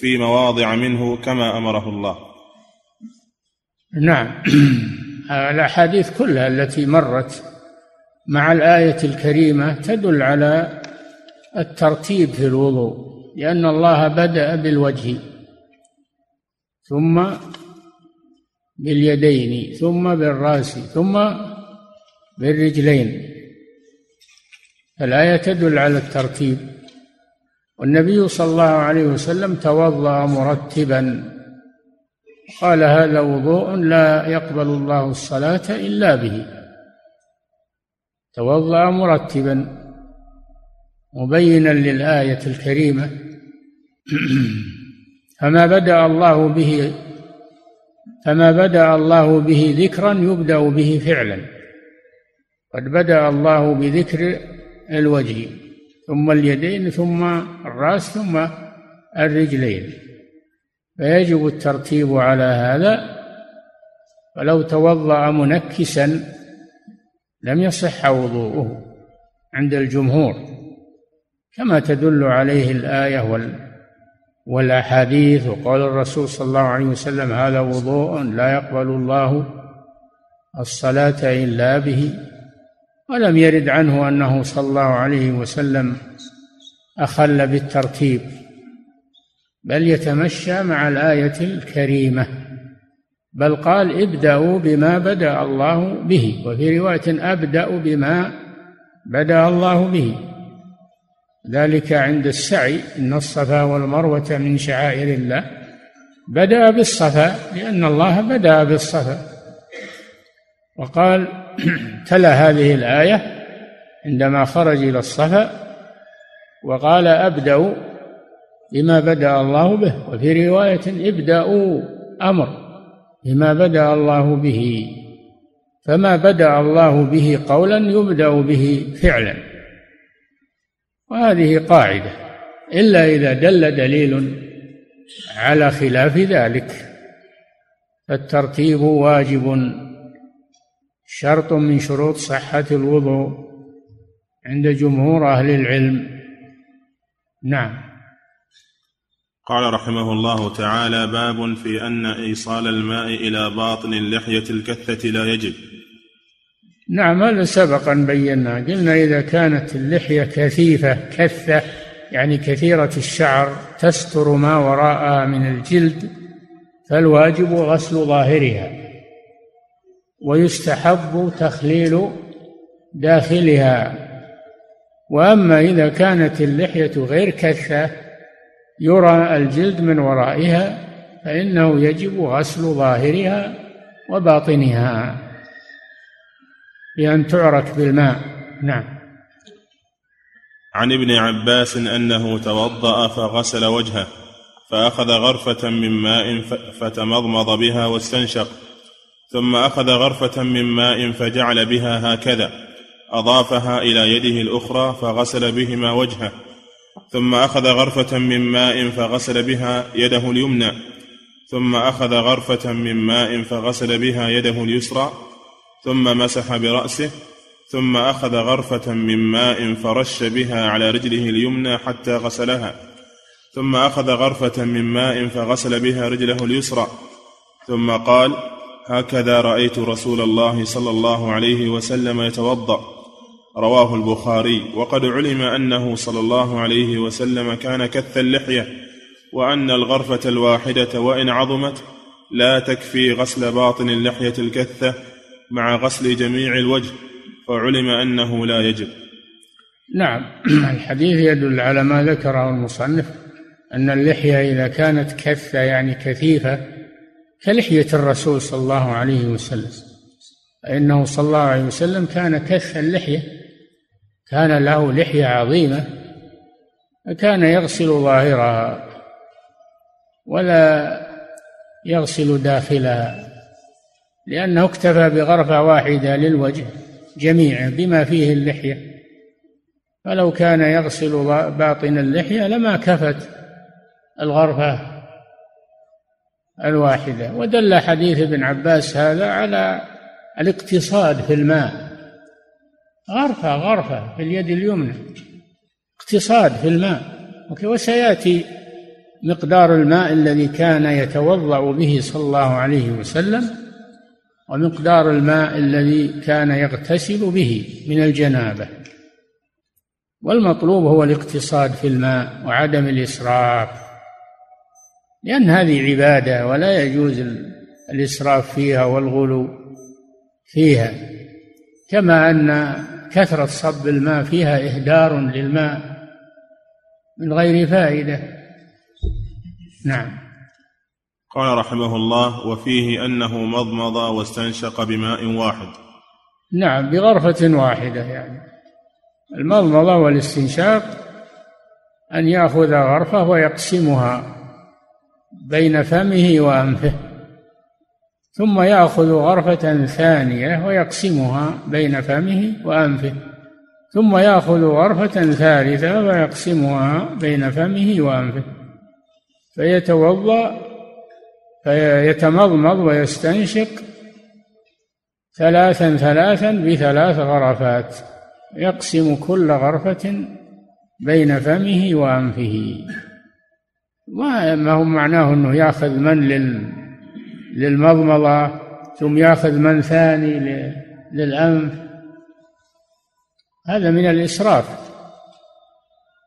في مواضع منه كما أمره الله. نعم. [clears throat] الأحاديث كلها التي مرت مع الآية الكريمة تدل على الترتيب في الوضوء لأن الله بدأ بالوجه. ثم باليدين ثم بالرأس ثم بالرجلين. الآية تدل على الترتيب. والنبي صلى الله عليه وسلم توضأ مرتبا. قال هذا وضوء لا يقبل الله الصلاة إلا به. توضأ مرتبا. مبينا للآية الكريمة. [clears throat] فما بدأ الله به فما بدأ الله به ذكرا يبدأ به فعلا. قد بدأ الله بذكر الوجه ثم اليدين ثم الرأس ثم الرجلين. فيجب الترتيب على هذا. فلو توضأ منكسا لم يصح وضوءه عند الجمهور كما تدل عليه الآية والأحاديث. وقال الرسول صلى الله عليه وسلم هذا وضوء لا يقبل الله الصلاة إلا به ولم يرد عنه أنه صلى الله عليه وسلم أخل بالترتيب بل يتمشى مع الآية الكريمة بل قال ابدأوا بما بدأ الله به. وفي رواية أبدأ بما بدأ الله به. ذلك عند السعي إن الصفا والمروة من شعائر الله. بدأ بالصفا لأن الله بدأ بالصفا. وقال [clears throat] تلا هذه الآية عندما خرج إلى الصفا وقال أبدأ بما بدأ الله به. وفي رواية ابدأوا أمر بما بدأ الله به. فما بدأ الله به قولا يبدأ به فعلا. وهذه قاعدة. إلا إذا دل دليل على خلاف ذلك. فالترتيب واجب شرط من شروط صحة الوضوء عند جمهور أهل العلم. نعم. قال رحمه الله تعالى باب في أن إيصال الماء إلى باطن اللحية الكثة لا يجب. نعم هذا سبق أن بينا. قلنا إذا كانت اللحية كثيفة كثة يعني كثيرة الشعر تستر ما وراءها من الجلد فالواجب غسل ظاهرها. ويستحب تخليل داخلها. وأما إذا كانت اللحية غير كثة يرى الجلد من ورائها فإنه يجب غسل ظاهرها وباطنها. بأن تعرك بالماء. نعم. عن ابن عباس أنه توضأ فغسل وجهه فأخذ غرفة من ماء فتمضمض بها واستنشق ثم أخذ غرفة من ماء فجعل بها هكذا أضافها إلى يده الأخرى فغسل بهما وجهه ثم أخذ غرفة من ماء فغسل بها يده اليمنى ثم أخذ غرفة من ماء فغسل بها يده اليسرى ثم مسح برأسه ثم أخذ غرفة من ماء فرش بها على رجله اليمنى حتى غسلها ثم أخذ غرفة من ماء فغسل بها رجله اليسرى ثم قال هكذا رأيت رسول الله صلى الله عليه وسلم يتوضأ رواه البخاري وقد علم أنه صلى الله عليه وسلم كان كث اللحية وأن الغرفة الواحدة وإن عظمت لا تكفي غسل باطن اللحية الكثة مع غسل جميع الوجه وعلم أنه لا يجب. نعم. [clears throat] الحديث يدل على ما ذكره المصنف أن اللحية إذا كانت كثة يعني كثيفة كلحية الرسول صلى الله عليه وسلم. فإنه صلى الله عليه وسلم كان كث اللحية كان له لحية عظيمة فكان يغسل ظاهرها ولا يغسل داخلها. لأنه اكتفى بغرفة واحدة للوجه جميعا بما فيه اللحية. فلو كان يغسل باطن اللحية لما كفت الغرفة الواحدة. ودل حديث ابن عباس هذا على الاقتصاد في الماء. غرفة غرفة في اليد اليمنى. اقتصاد في الماء. وسيأتي مقدار الماء الذي كان يتوضأ به صلى الله عليه وسلم ومقدار الماء الذي كان يغتسل به من الجنابة. والمطلوب هو الاقتصاد في الماء وعدم الإسراف لأن هذه عبادة ولا يجوز الإسراف فيها والغلو فيها كما أن كثرة صب الماء فيها إهدار للماء من غير فائدة. نعم. قال رحمه الله وفيه أنه مضمض واستنشق بماء واحد. نعم بغرفة واحدة يعني. المضمضة والاستنشاق أن يأخذ غرفة ويقسمها بين فمه وأنفه ثم يأخذ غرفة ثانية ويقسمها بين فمه وأنفه ثم يأخذ غرفة ثالثة ويقسمها بين فمه وأنفه فيتوضأ فيتمضمض ويستنشق ثلاثا ثلاثا بثلاث غرفات يقسم كل غرفة بين فمه وأنفه. ما هو معناه أنه يأخذ من لل للمضمضة ثم يأخذ من ثاني للأنف؟ هذا من الإسراف.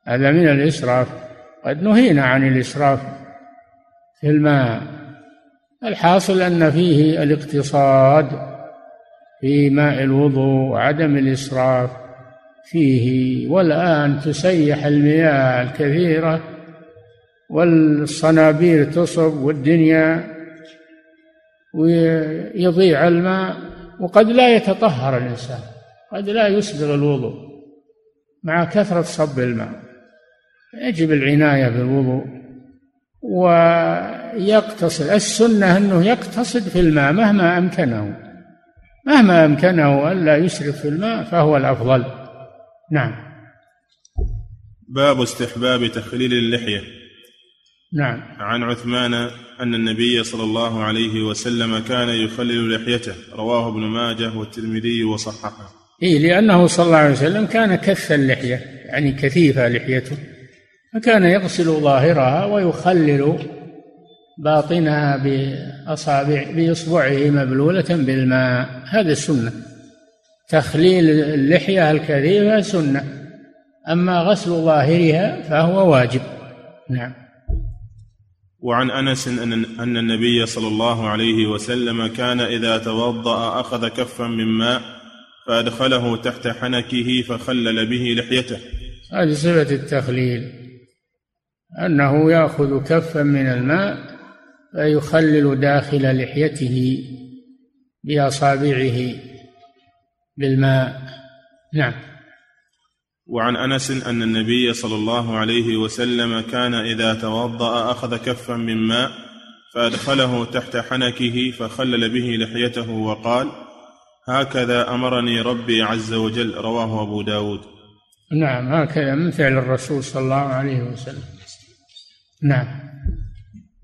هذا من الإسراف. قد نهينا عن الإسراف في الماء. الحاصل أن فيه الاقتصاد في ماء الوضوء وعدم الإسراف فيه والآن تسيح المياه الكثيرة والصنابير تصب والدنيا ويضيع الماء وقد لا يتطهر الإنسان قد لا يسبغ الوضوء مع كثرة صب الماء. يجب العناية بالوضوء ويقتصد السنة أنه يقتصد في الماء مهما أمكنه. مهما أمكنه ألا يسرف في الماء فهو الأفضل. نعم. باب استحباب تخليل اللحية. نعم. عن عثمان أن النبي صلى الله عليه وسلم كان يخلل لحيته. رواه ابن ماجه والترمذي وصححه. إيه لأنه صلى الله عليه وسلم كان كث اللحية يعني كثيفة لحيته. فكان يغسل ظاهرها ويخلل باطنها بأصابع بإصبعه مبلولة بالماء. هذا السنة. تخليل اللحية الكثيفة سنة. أما غسل ظاهرها فهو واجب. نعم. وعن أنس أن أن النبي صلى الله عليه وسلم كان إذا توضأ أخذ كفا من ماء فأدخله تحت حنكه فخلل به لحيته. هذه صفة التخليل. أنه يأخذ كفا من الماء فيخلل داخل لحيته بأصابعه بالماء. نعم. وعن أنس أن النبي صلى الله عليه وسلم كان إذا توضأ أخذ كفا من ماء فأدخله تحت حنكه فخلل به لحيته وقال هكذا أمرني ربي عز وجل رواه أبو داود. نعم هكذا من فعل الرسول صلى الله عليه وسلم. نعم.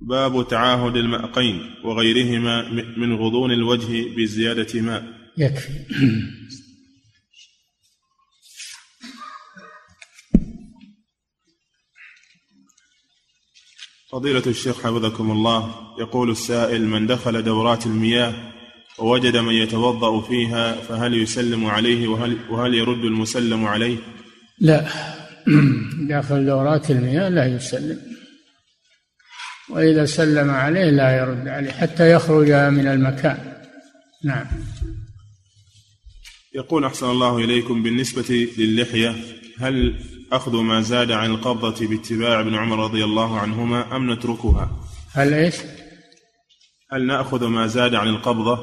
باب تعاهد المأقين وغيرهما من غضون الوجه بزيادة ماء. يكفي. فضيلة الشيخ حفظكم الله يقول السائل من دخل دورات المياه ووجد من يتوضأ فيها فهل يسلم عليه؟ وهل, وهل يرد المسلم عليه؟ لا. [clears throat] داخل دورات المياه لا يسلم. وإذا سلم عليه لا يرد عليه حتى يخرج من المكان. نعم. يقول أحسن الله إليكم بالنسبة للحية هل أخذ ما زاد عن القبضة باتباع ابن عمر رضي الله عنهما أم نتركها؟ هل إيش؟ هل نأخذ ما زاد عن القبضة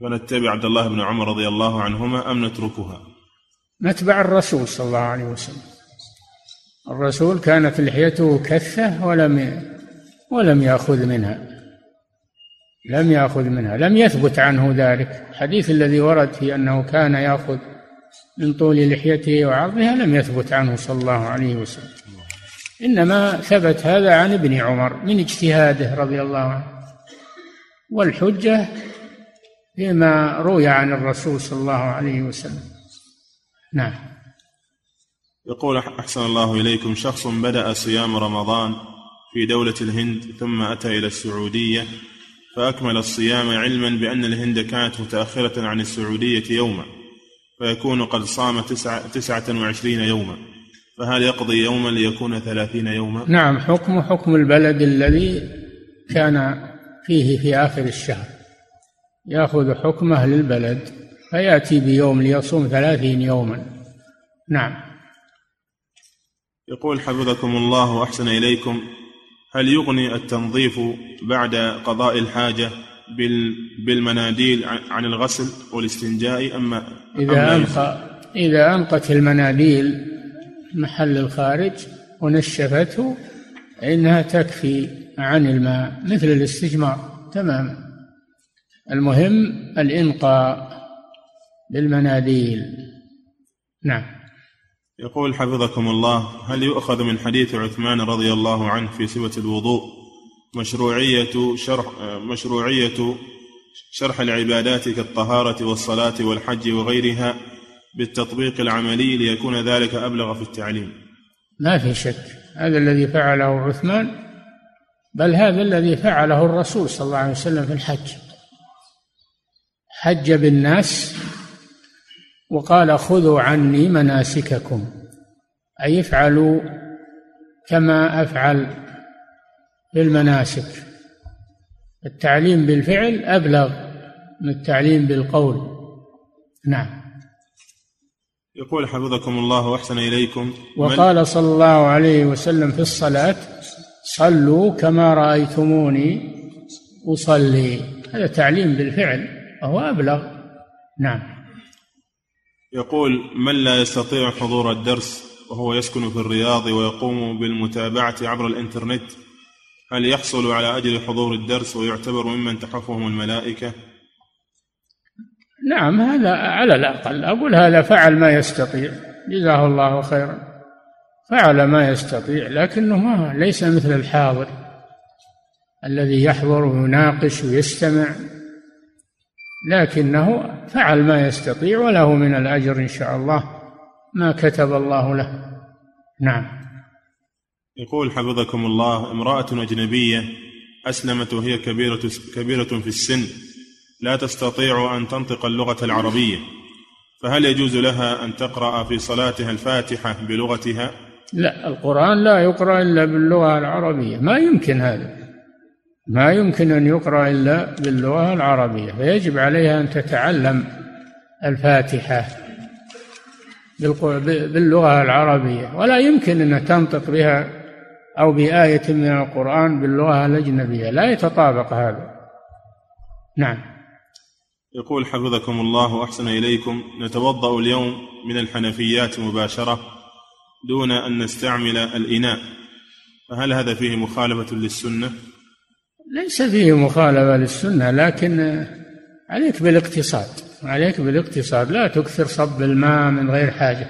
ونتبع عبد الله بن عمر رضي الله عنهما أم نتركها؟ نتبع الرسول صلى الله عليه وسلم. الرسول كانت لحيته كثة ولم ولم يأخذ منها. لم يأخذ منها. لم يثبت عنه ذلك. الحديث الذي ورد في أنه كان يأخذ من طول لحيته وعرضها لم يثبت عنه صلى الله عليه وسلم. إنما ثبت هذا عن ابن عمر من اجتهاده رضي الله عنه. والحجة فيما روي عن الرسول صلى الله عليه وسلم. نعم. يقول أحسن الله إليكم شخص بدأ صيام رمضان في دولة الهند ثم أتى إلى السعودية فأكمل الصيام علما بأن الهند كانت متأخرة عن السعودية يوما فيكون قد صام تسعة, تسعة وعشرين يوما فهل يقضي يوما ليكون ثلاثين يوما؟ نعم حكم حكم البلد الذي كان فيه في آخر الشهر. يأخذ حكمه للبلد فيأتي بيوم ليصوم ثلاثين يوما. نعم. يقول حفظكم الله وأحسن إليكم هل يغني التنظيف بعد قضاء الحاجة بالمناديل عن الغسل والاستنجاء أما إذا أنقى إذا أنقت المناديل محل الخارج ونشفته فإنها تكفي عن الماء مثل الاستجمار. تماما المهم الإنقاء بالمناديل. نعم. يقول حفظكم الله هل يؤخذ من حديث عثمان رضي الله عنه في صفة الوضوء؟ مشروعية شرح مشروعية شرح العبادات كالطهارة والصلاة والحج وغيرها بالتطبيق العملي ليكون ذلك أبلغ في التعليم. ما في شك هذا الذي فعله عثمان بل هذا الذي فعله الرسول صلى الله عليه وسلم في الحج. حج بالناس وقال خذوا عني مناسككم أي افعلوا كما أفعل في المناسك التعليم بالفعل أبلغ من التعليم بالقول. نعم. يقول حفظكم الله وأحسن إليكم. وقال صلى الله عليه وسلم في الصلاة صلوا كما رأيتموني أصلي. هذا تعليم بالفعل وهو أبلغ. نعم. يقول من لا يستطيع حضور الدرس وهو يسكن في الرياض ويقوم بالمتابعة عبر الإنترنت هل يحصل على اجر حضور الدرس ويعتبر ممن تحفهم الملائكة؟ نعم هذا على الأقل. أقول هذا فعل ما يستطيع. جزاه الله خيرا. فعل ما يستطيع لكنه ليس مثل الحاضر الذي يحضر ويناقش ويستمع. لكنه فعل ما يستطيع وله من الأجر إن شاء الله ما كتب الله له. نعم. يقول حفظكم الله امرأة أجنبية أسلمت وهي كبيرة كبيرة في السن لا تستطيع أن تنطق اللغة العربية فهل يجوز لها أن تقرأ في صلاتها الفاتحة بلغتها؟ لا القرآن لا يقرأ إلا باللغة العربية ما يمكن هذا. ما يمكن أن يقرأ إلا باللغة العربية فيجب عليها أن تتعلم الفاتحة باللغة العربية ولا يمكن أن تنطق بها أو بآية من القرآن باللغة الأجنبية لا يتطابق هذا. نعم. يقول حفظكم الله وأحسن إليكم. نتوضأ اليوم من الحنفيات مباشرة دون أن نستعمل الإناء. فهل هذا فيه مخالفة للسنة؟ ليس فيه مخالفة للسنة لكن عليك بالاقتصاد عليك بالاقتصاد. لا تكثر صب الماء من غير حاجة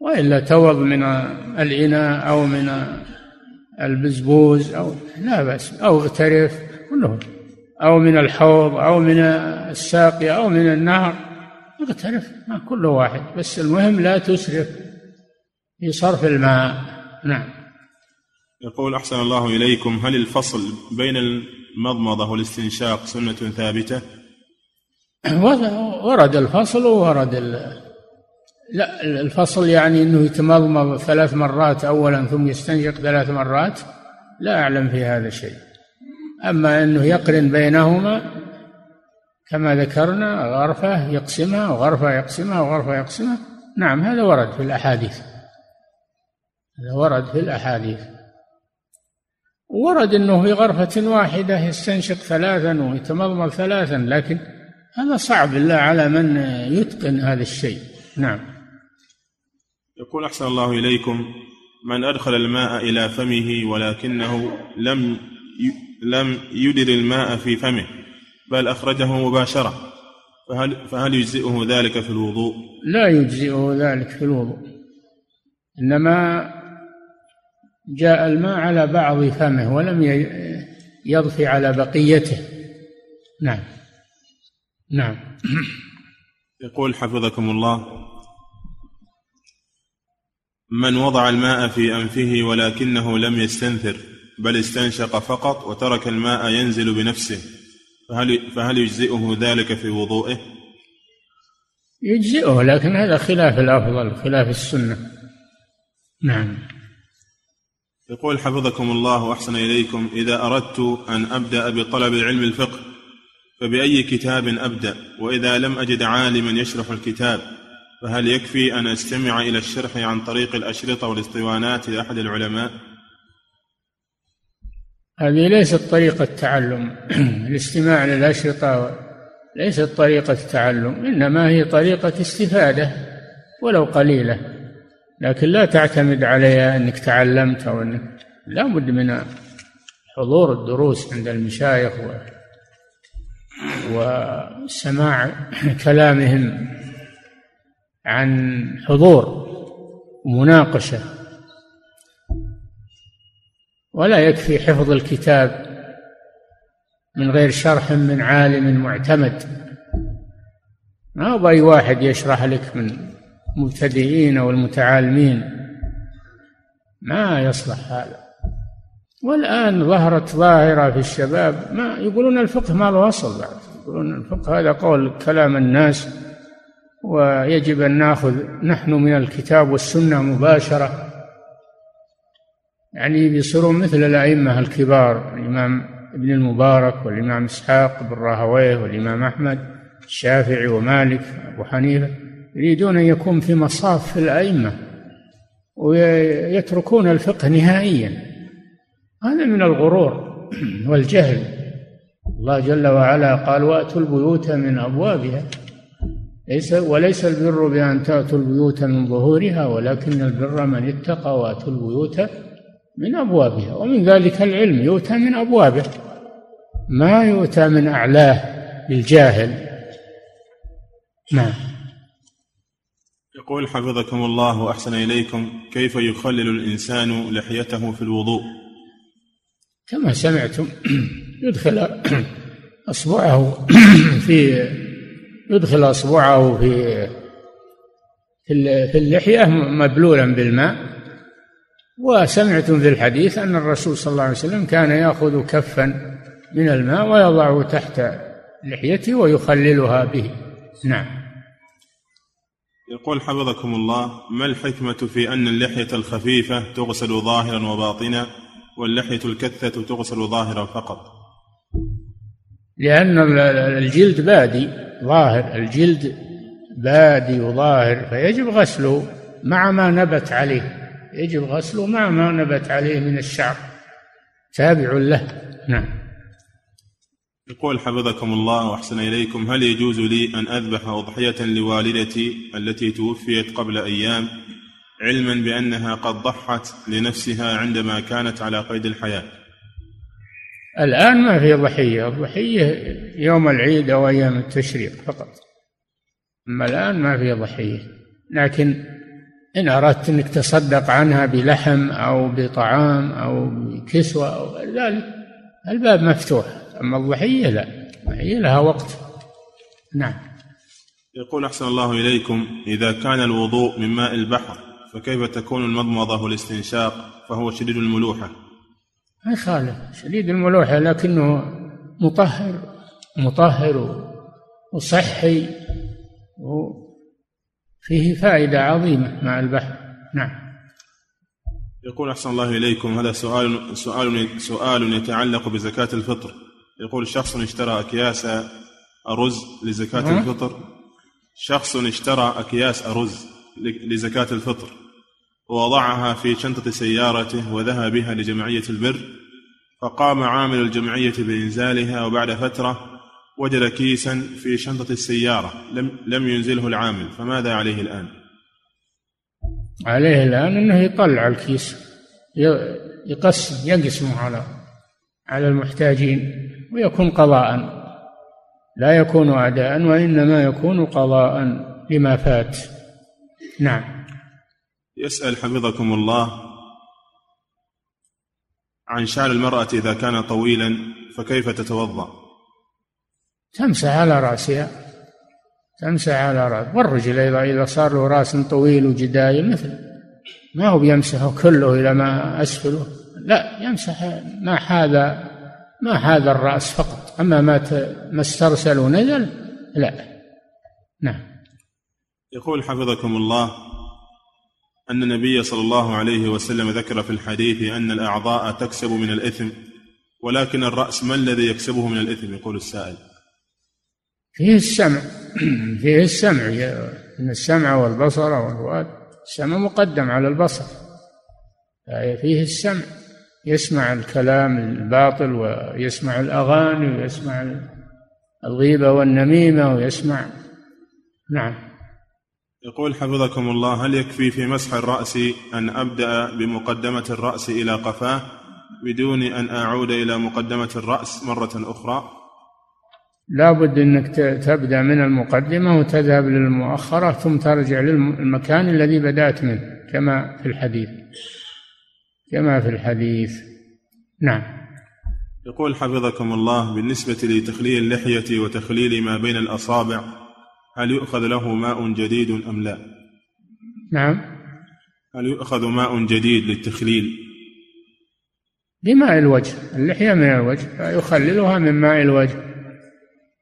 وإلا توض من الإناء أو من البزبوز أو لا بأس أو اغترف كله أو من الحوض أو من الساقية أو من النهر. اغترف كل واحد بس المهم لا تسرف في صرف الماء. نعم. يقول أحسن الله إليكم هل الفصل بين المضمضة والاستنشاق سنة ثابتة؟ ورد الفصل وورد لا الفصل يعني إنه يتمضمض ثلاث مرات اولا ثم يستنشق ثلاث مرات لا أعلم في هذا شيء. أما أنه يقرن بينهما كما ذكرنا غرفة يقسمها وغرفة يقسمها وغرفة يقسمها. نعم هذا ورد في الأحاديث. هذا ورد في الأحاديث. ورد أنه في غرفة واحدة يستنشق ثلاثا ويتمضمض ثلاثا لكن هذا صعب إلا على من يتقن هذا الشيء. نعم. يقول أحسن الله إليكم من أدخل الماء إلى فمه ولكنه لم لم يدر الماء في فمه بل أخرجه مباشرة فهل, فهل يجزئه ذلك في الوضوء؟ لا يجزئه ذلك في الوضوء إنما جاء الماء على بعض فمه ولم يضفي على بقيته. نعم. نعم. يقول حفظكم الله من وضع الماء في أنفه ولكنه لم يستنثر بل استنشق فقط وترك الماء ينزل بنفسه فهل فهل يجزئه ذلك في وضوئه؟ يجزئه لكن هذا خلاف الأفضل خلاف السنة. نعم. يقول حفظكم الله وأحسن إليكم إذا أردت أن أبدأ بطلب علم الفقه فبأي كتاب أبدأ؟ وإذا لم أجد عالما يشرح الكتاب فهل يكفي أن أستمع إلى الشرح عن طريق الأشرطة والاسطوانات لأحد العلماء؟ هذه ليست طريقة تعلم. [clears throat] الاستماع للأشرطة ليست طريقة تعلم إنما هي طريقة استفادة ولو قليلة. لكن لا تعتمد عليها أنك تعلمت أو أنك لا بد من حضور الدروس عند المشايخ و وسماع كلامهم عن حضور ومناقشه ولا يكفي حفظ الكتاب من غير شرح من عالم معتمد. ما هو أي واحد يشرح لك من المبتدئين أو المتعالمين ما يصلح هذا. والآن ظهرت ظاهرة في الشباب ما يقولون الفقه ما له أصل بعد. يقولون الفقه هذا قول كلام الناس ويجب أن نأخذ نحن من الكتاب والسنة مباشرة. يعني بيصيرون مثل الأئمة الكبار الإمام ابن المبارك والإمام إسحاق بن راهويه والإمام أحمد الشافعي ومالك أبو حنيفة. يريدون أن يكون في مصاف الأئمة ويتركون الفقه نهائيا. هذا من الغرور [clears throat] والجهل. الله جل وعلا قال وأتوا البيوت من أبوابها. ليس وليس البر بأن تأتوا البيوت من ظهورها ولكن البر من اتقى وأتوا البيوت من أبوابها. ومن ذلك العلم يؤتى من أبوابه. ما يؤتى من أعلاه للجاهل نعم. يقول حفظكم الله وأحسن إليكم كيف يخلل الإنسان لحيته في الوضوء؟ كما سمعتم يدخل أصبعه في يدخل أصبعه في في اللحية مبلولا بالماء. وسمعتم في الحديث أن الرسول صلى الله عليه وسلم كان يأخذ كفا من الماء ويضعه تحت لحيته ويخللها به. نعم. يقول حفظكم الله ما الحكمة في أن اللحية الخفيفة تغسل ظاهرا وباطنا واللحية الكثة تغسل ظاهرا فقط؟ لأن الجلد بادي ظاهر الجلد بادي وظاهر فيجب غسله مع ما نبت عليه. يجب غسله مع ما نبت عليه من الشعر. تابع له. نعم. يقول حفظكم الله وأحسن إليكم. هل يجوز لي أن أذبح أضحية لوالدتي التي توفيت قبل أيام علما بأنها قد ضحت لنفسها عندما كانت على قيد الحياة؟ الآن ما في ضحية. الضحية يوم العيد أو أيام التشريق فقط. أما الآن ما في ضحية. لكن إن أردت أنك تصدق عنها بلحم أو بطعام أو بكسوة أو ذلك الباب مفتوح. أما الضحية لا. الضحية لها وقت. نعم. يقول أحسن الله إليكم إذا كان الوضوء من ماء البحر فكيف تكون المضمضة والاستنشاق فهو شديد الملوحة؟ ما يخالف شديد الملوحة لكنه مطهر مطهر وصحي وفيه فائدة عظيمة مع البحر. نعم. يقول أحسن الله إليكم هذا سؤال سؤال سؤال يتعلق بزكاة الفطر. يقول شخص اشترى أكياس أرز لزكاة الفطر. شخص اشترى أكياس أرز لزكاة الفطر. ووضعها في شنطة سيارته وذهب بها لجمعية البر فقام عامل الجمعية بإنزالها وبعد فترة وجد كيسا في شنطة السيارة. لم لم ينزله العامل. فماذا عليه الآن؟ عليه الآن أنه يطلع الكيس. يقسم يقسمه على على المحتاجين. ويكون قضاء لا يكون أداء وإنما يكون قضاء لما فات. نعم. يسأل حفظكم الله عن شعر المرأة إذا كان طويلا فكيف تتوضأ؟ تمسح على رأسها تمسح على رأس والرجل أيضا إذا صار له رأس طويل وجدايل مثل ما هو بيمسحه كله إلى ما أسفله؟ لا يمسح ما حاذا ما هذا الرأس فقط. أما ما ما استرسل ونزل لا. نعم. يقول حفظكم الله أن النبي صلى الله عليه وسلم ذكر في الحديث أن الأعضاء تكسب من الإثم ولكن الرأس ما الذي يكسبه من الإثم؟ يقول السائل. فيه السمع. [clears throat] فيه السمع. إن السمع والبصر والفؤاد السمع مقدم على البصر. فيه السمع. يسمع الكلام الباطل ويسمع الأغاني ويسمع الغيبة والنميمة ويسمع. نعم. يقول حفظكم الله هل يكفي في مسح الرأس أن أبدأ بمقدمة الرأس إلى قفاه بدون أن أعود إلى مقدمة الرأس مرة أخرى؟ لا بد أنك تبدأ من المقدمة وتذهب للمؤخرة ثم ترجع للمكان الذي بدأت منه كما في الحديث. كما في الحديث. نعم. يقول حفظكم الله بالنسبة لتخليل اللحية وتخليل ما بين الأصابع هل يؤخذ له ماء جديد أم لا؟ نعم. هل يؤخذ ماء جديد للتخليل؟ بماء الوجه. اللحية من الوجه فيخللها من ماء الوجه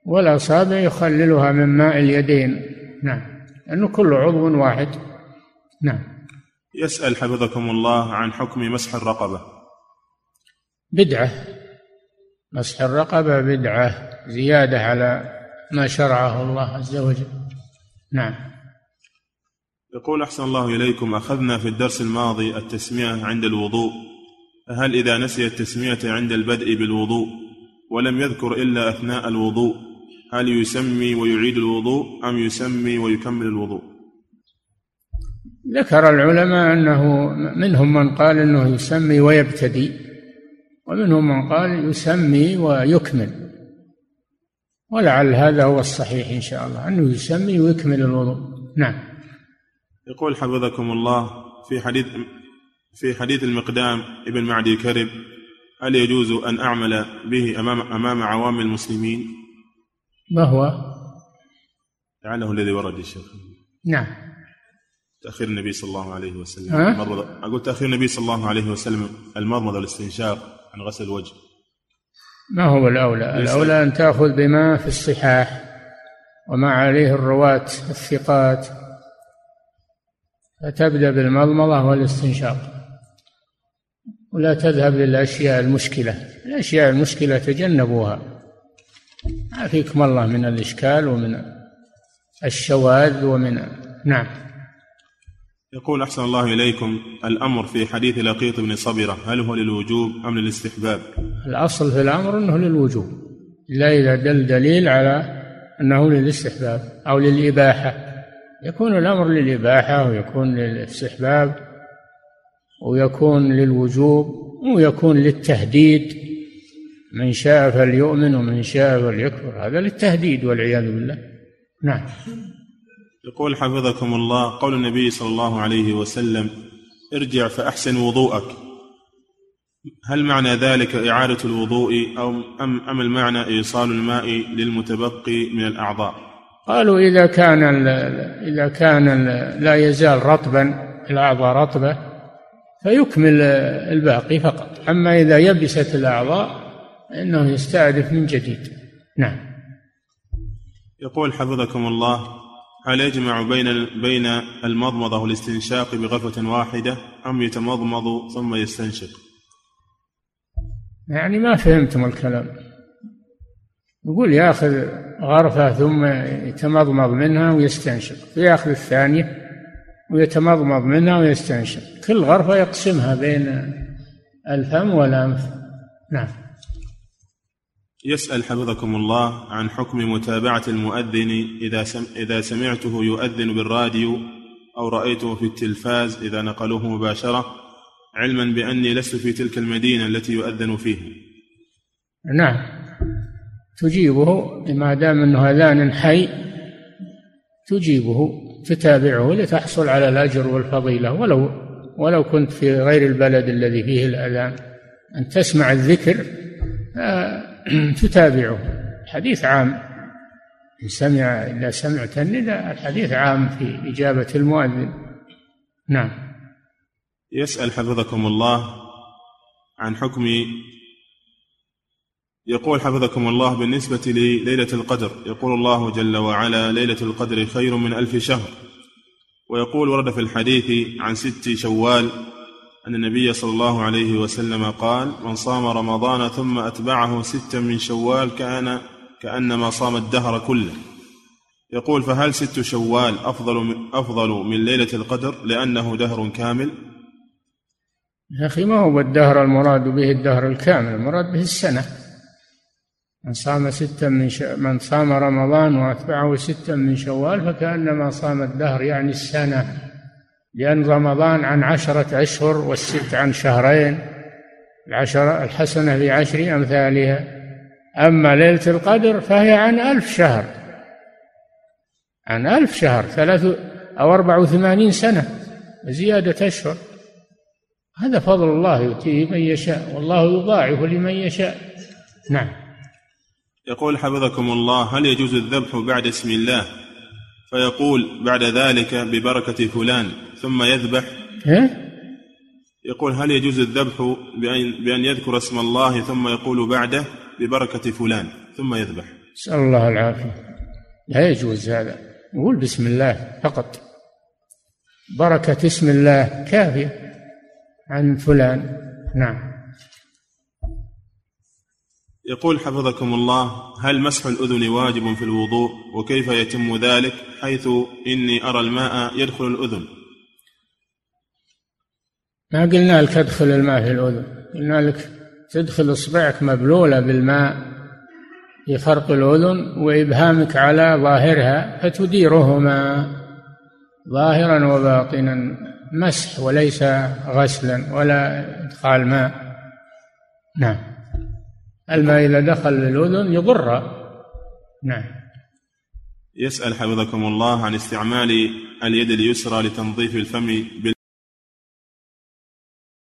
والأصابع يخللها من ماء اليدين. نعم. لأنه كل عضو واحد. نعم. يسأل حفظكم الله عن حكم مسح الرقبة. بدعة. مسح الرقبة بدعة. زيادة على ما شرعه الله عز وجل. نعم. يقول أحسن الله إليكم أخذنا في الدرس الماضي التسمية عند الوضوء. فهل إذا نسي التسمية عند البدء بالوضوء ولم يذكر إلا أثناء الوضوء هل يسمي ويعيد الوضوء أم يسمي ويكمل الوضوء؟ ذكر العلماء أنه منهم من قال أنه يسمي ويبتدي ومنهم من قال يسمي ويكمل. ولعل هذا هو الصحيح إن شاء الله أنه يسمي ويكمل الوضوء. نعم. يقول حفظكم الله في حديث في حديث المقدام ابن معدي كرب هل يجوز أن أعمل به أمام أمام عوام المسلمين؟ ما هو؟ لعله الذي ورد الشيخ نعم. تأخير النبي صلى الله عليه وسلم. ها؟ المضمضة أقول تأخير النبي صلى الله عليه وسلم. المضمضة والاستنشاق عن غسل الوجه. ما هو الأولى؟ ليس- الأولى أن تأخذ بما في الصحاح وما عليه الرواة الثقات. فتبدأ بالمضمضة والاستنشاق. ولا تذهب للأشياء المشكلة. الأشياء المشكلة تجنبوها. عافيكم الله من الإشكال ومن الشواذ ومن نعم. يقول أحسن الله إليكم الأمر في حديث لقيط بن صبرة هل هو للوجوب أم للاستحباب؟ الأصل في الأمر أنه للوجوب إلا إذا دل دليل على أنه للاستحباب أو للإباحة. يكون الأمر للإباحة ويكون للاستحباب ويكون للوجوب ويكون للتهديد من شاء فليؤمن ومن شاء فليكفر. هذا للتهديد والعياذ بالله. نعم. يقول حفظكم الله قول النبي صلى الله عليه وسلم ارجع فأحسن وضوءك. هل معنى ذلك إعادة الوضوء أو أم, أم المعنى إيصال الماء للمتبقي من الأعضاء؟ قالوا إذا كان ال- إذا كان ال- لا يزال رطبا الأعضاء رطبة فيكمل الباقي فقط. أما إذا يبست الأعضاء فإنه يستأنف من جديد. نعم. يقول حفظكم الله هل يجمع بين بين المضمضة والاستنشاق بغرفة واحدة أم يتمضمض ثم يستنشق؟ يعني ما فهمتم الكلام. يقول ياخذ غرفة ثم يتمضمض منها ويستنشق ياخذ الثانية ويتمضمض منها ويستنشق. كل غرفة يقسمها بين الفم والأنف. نعم. يسأل حفظكم الله عن حكم متابعة المؤذن إذا سم إذا سمعته يؤذن بالراديو أو رأيته في التلفاز إذا نقلوه مباشرة علما بأني لست في تلك المدينة التي يؤذن فيها. نعم. تجيبه ما دام أنه أذان حي تجيبه تتابعه لتحصل على الأجر والفضيلة. ولو ولو كنت في غير البلد الذي فيه الأذان. أن تسمع الذكر آه، [clears throat] تتابعه. حديث عام. إن سمع إذا سمعت النداء الحديث عام في إجابة المؤذن. نعم. يسأل حفظكم الله عن حكم يقول حفظكم الله بالنسبة لليلة القدر. يقول الله جل وعلا ليلة القدر خير من ألف شهر. ويقول ورد في الحديث عن ست شوال أن النبي صلى الله عليه وسلم قال من صام رمضان ثم أتبعه ستا من شوال كان كأنما صام الدهر كله. يقول فهل ست شوال أفضل من, أفضل من ليلة القدر لأنه دهر كامل؟ يا أخي ما هو الدهر المراد به الدهر الكامل؟ المراد به السنة. من صام ستا من ش... من صام رمضان وأتبعه ستا من شوال فكأنما صام الدهر يعني السنة. لأن رمضان عن عشرة أشهر والست عن شهرين العشرة الحسنة بعشر أمثالها. أما ليلة القدر فهي عن ألف شهر. عن ألف شهر ثلاث أو أربع وثمانين سنة زيادة أشهر. هذا فضل الله يؤتيه من يشاء والله يضاعف لمن يشاء. نعم. يقول حفظكم الله هل يجوز الذبح بعد اسم الله؟ فيقول بعد ذلك ببركة فلان ثم يذبح. إيه؟ يقول هل يجوز الذبح بأن, بأن يذكر اسم الله ثم يقول بعده ببركة فلان ثم يذبح؟ نسأل الله العافية. لا يجوز هذا. يقول بسم الله فقط. بركة اسم الله كافية عن فلان. نعم. يقول حفظكم الله هل مسح الأذن واجب في الوضوء؟ وكيف يتم ذلك؟ حيث إني أرى الماء يدخل الأذن. ما قلنا لك ادخل الماء في الأذن. قلنا لك تدخل إصبعك مبلولة بالماء في فرق الأذن وإبهامك على ظاهرها فتديرهما ظاهرا وباطنا مسح وليس غسلا ولا إدخال ماء. نعم. الماء إذا دخل للأذن يضر. نعم. يسأل حفظكم الله عن استعمال اليد اليسرى لتنظيف الفم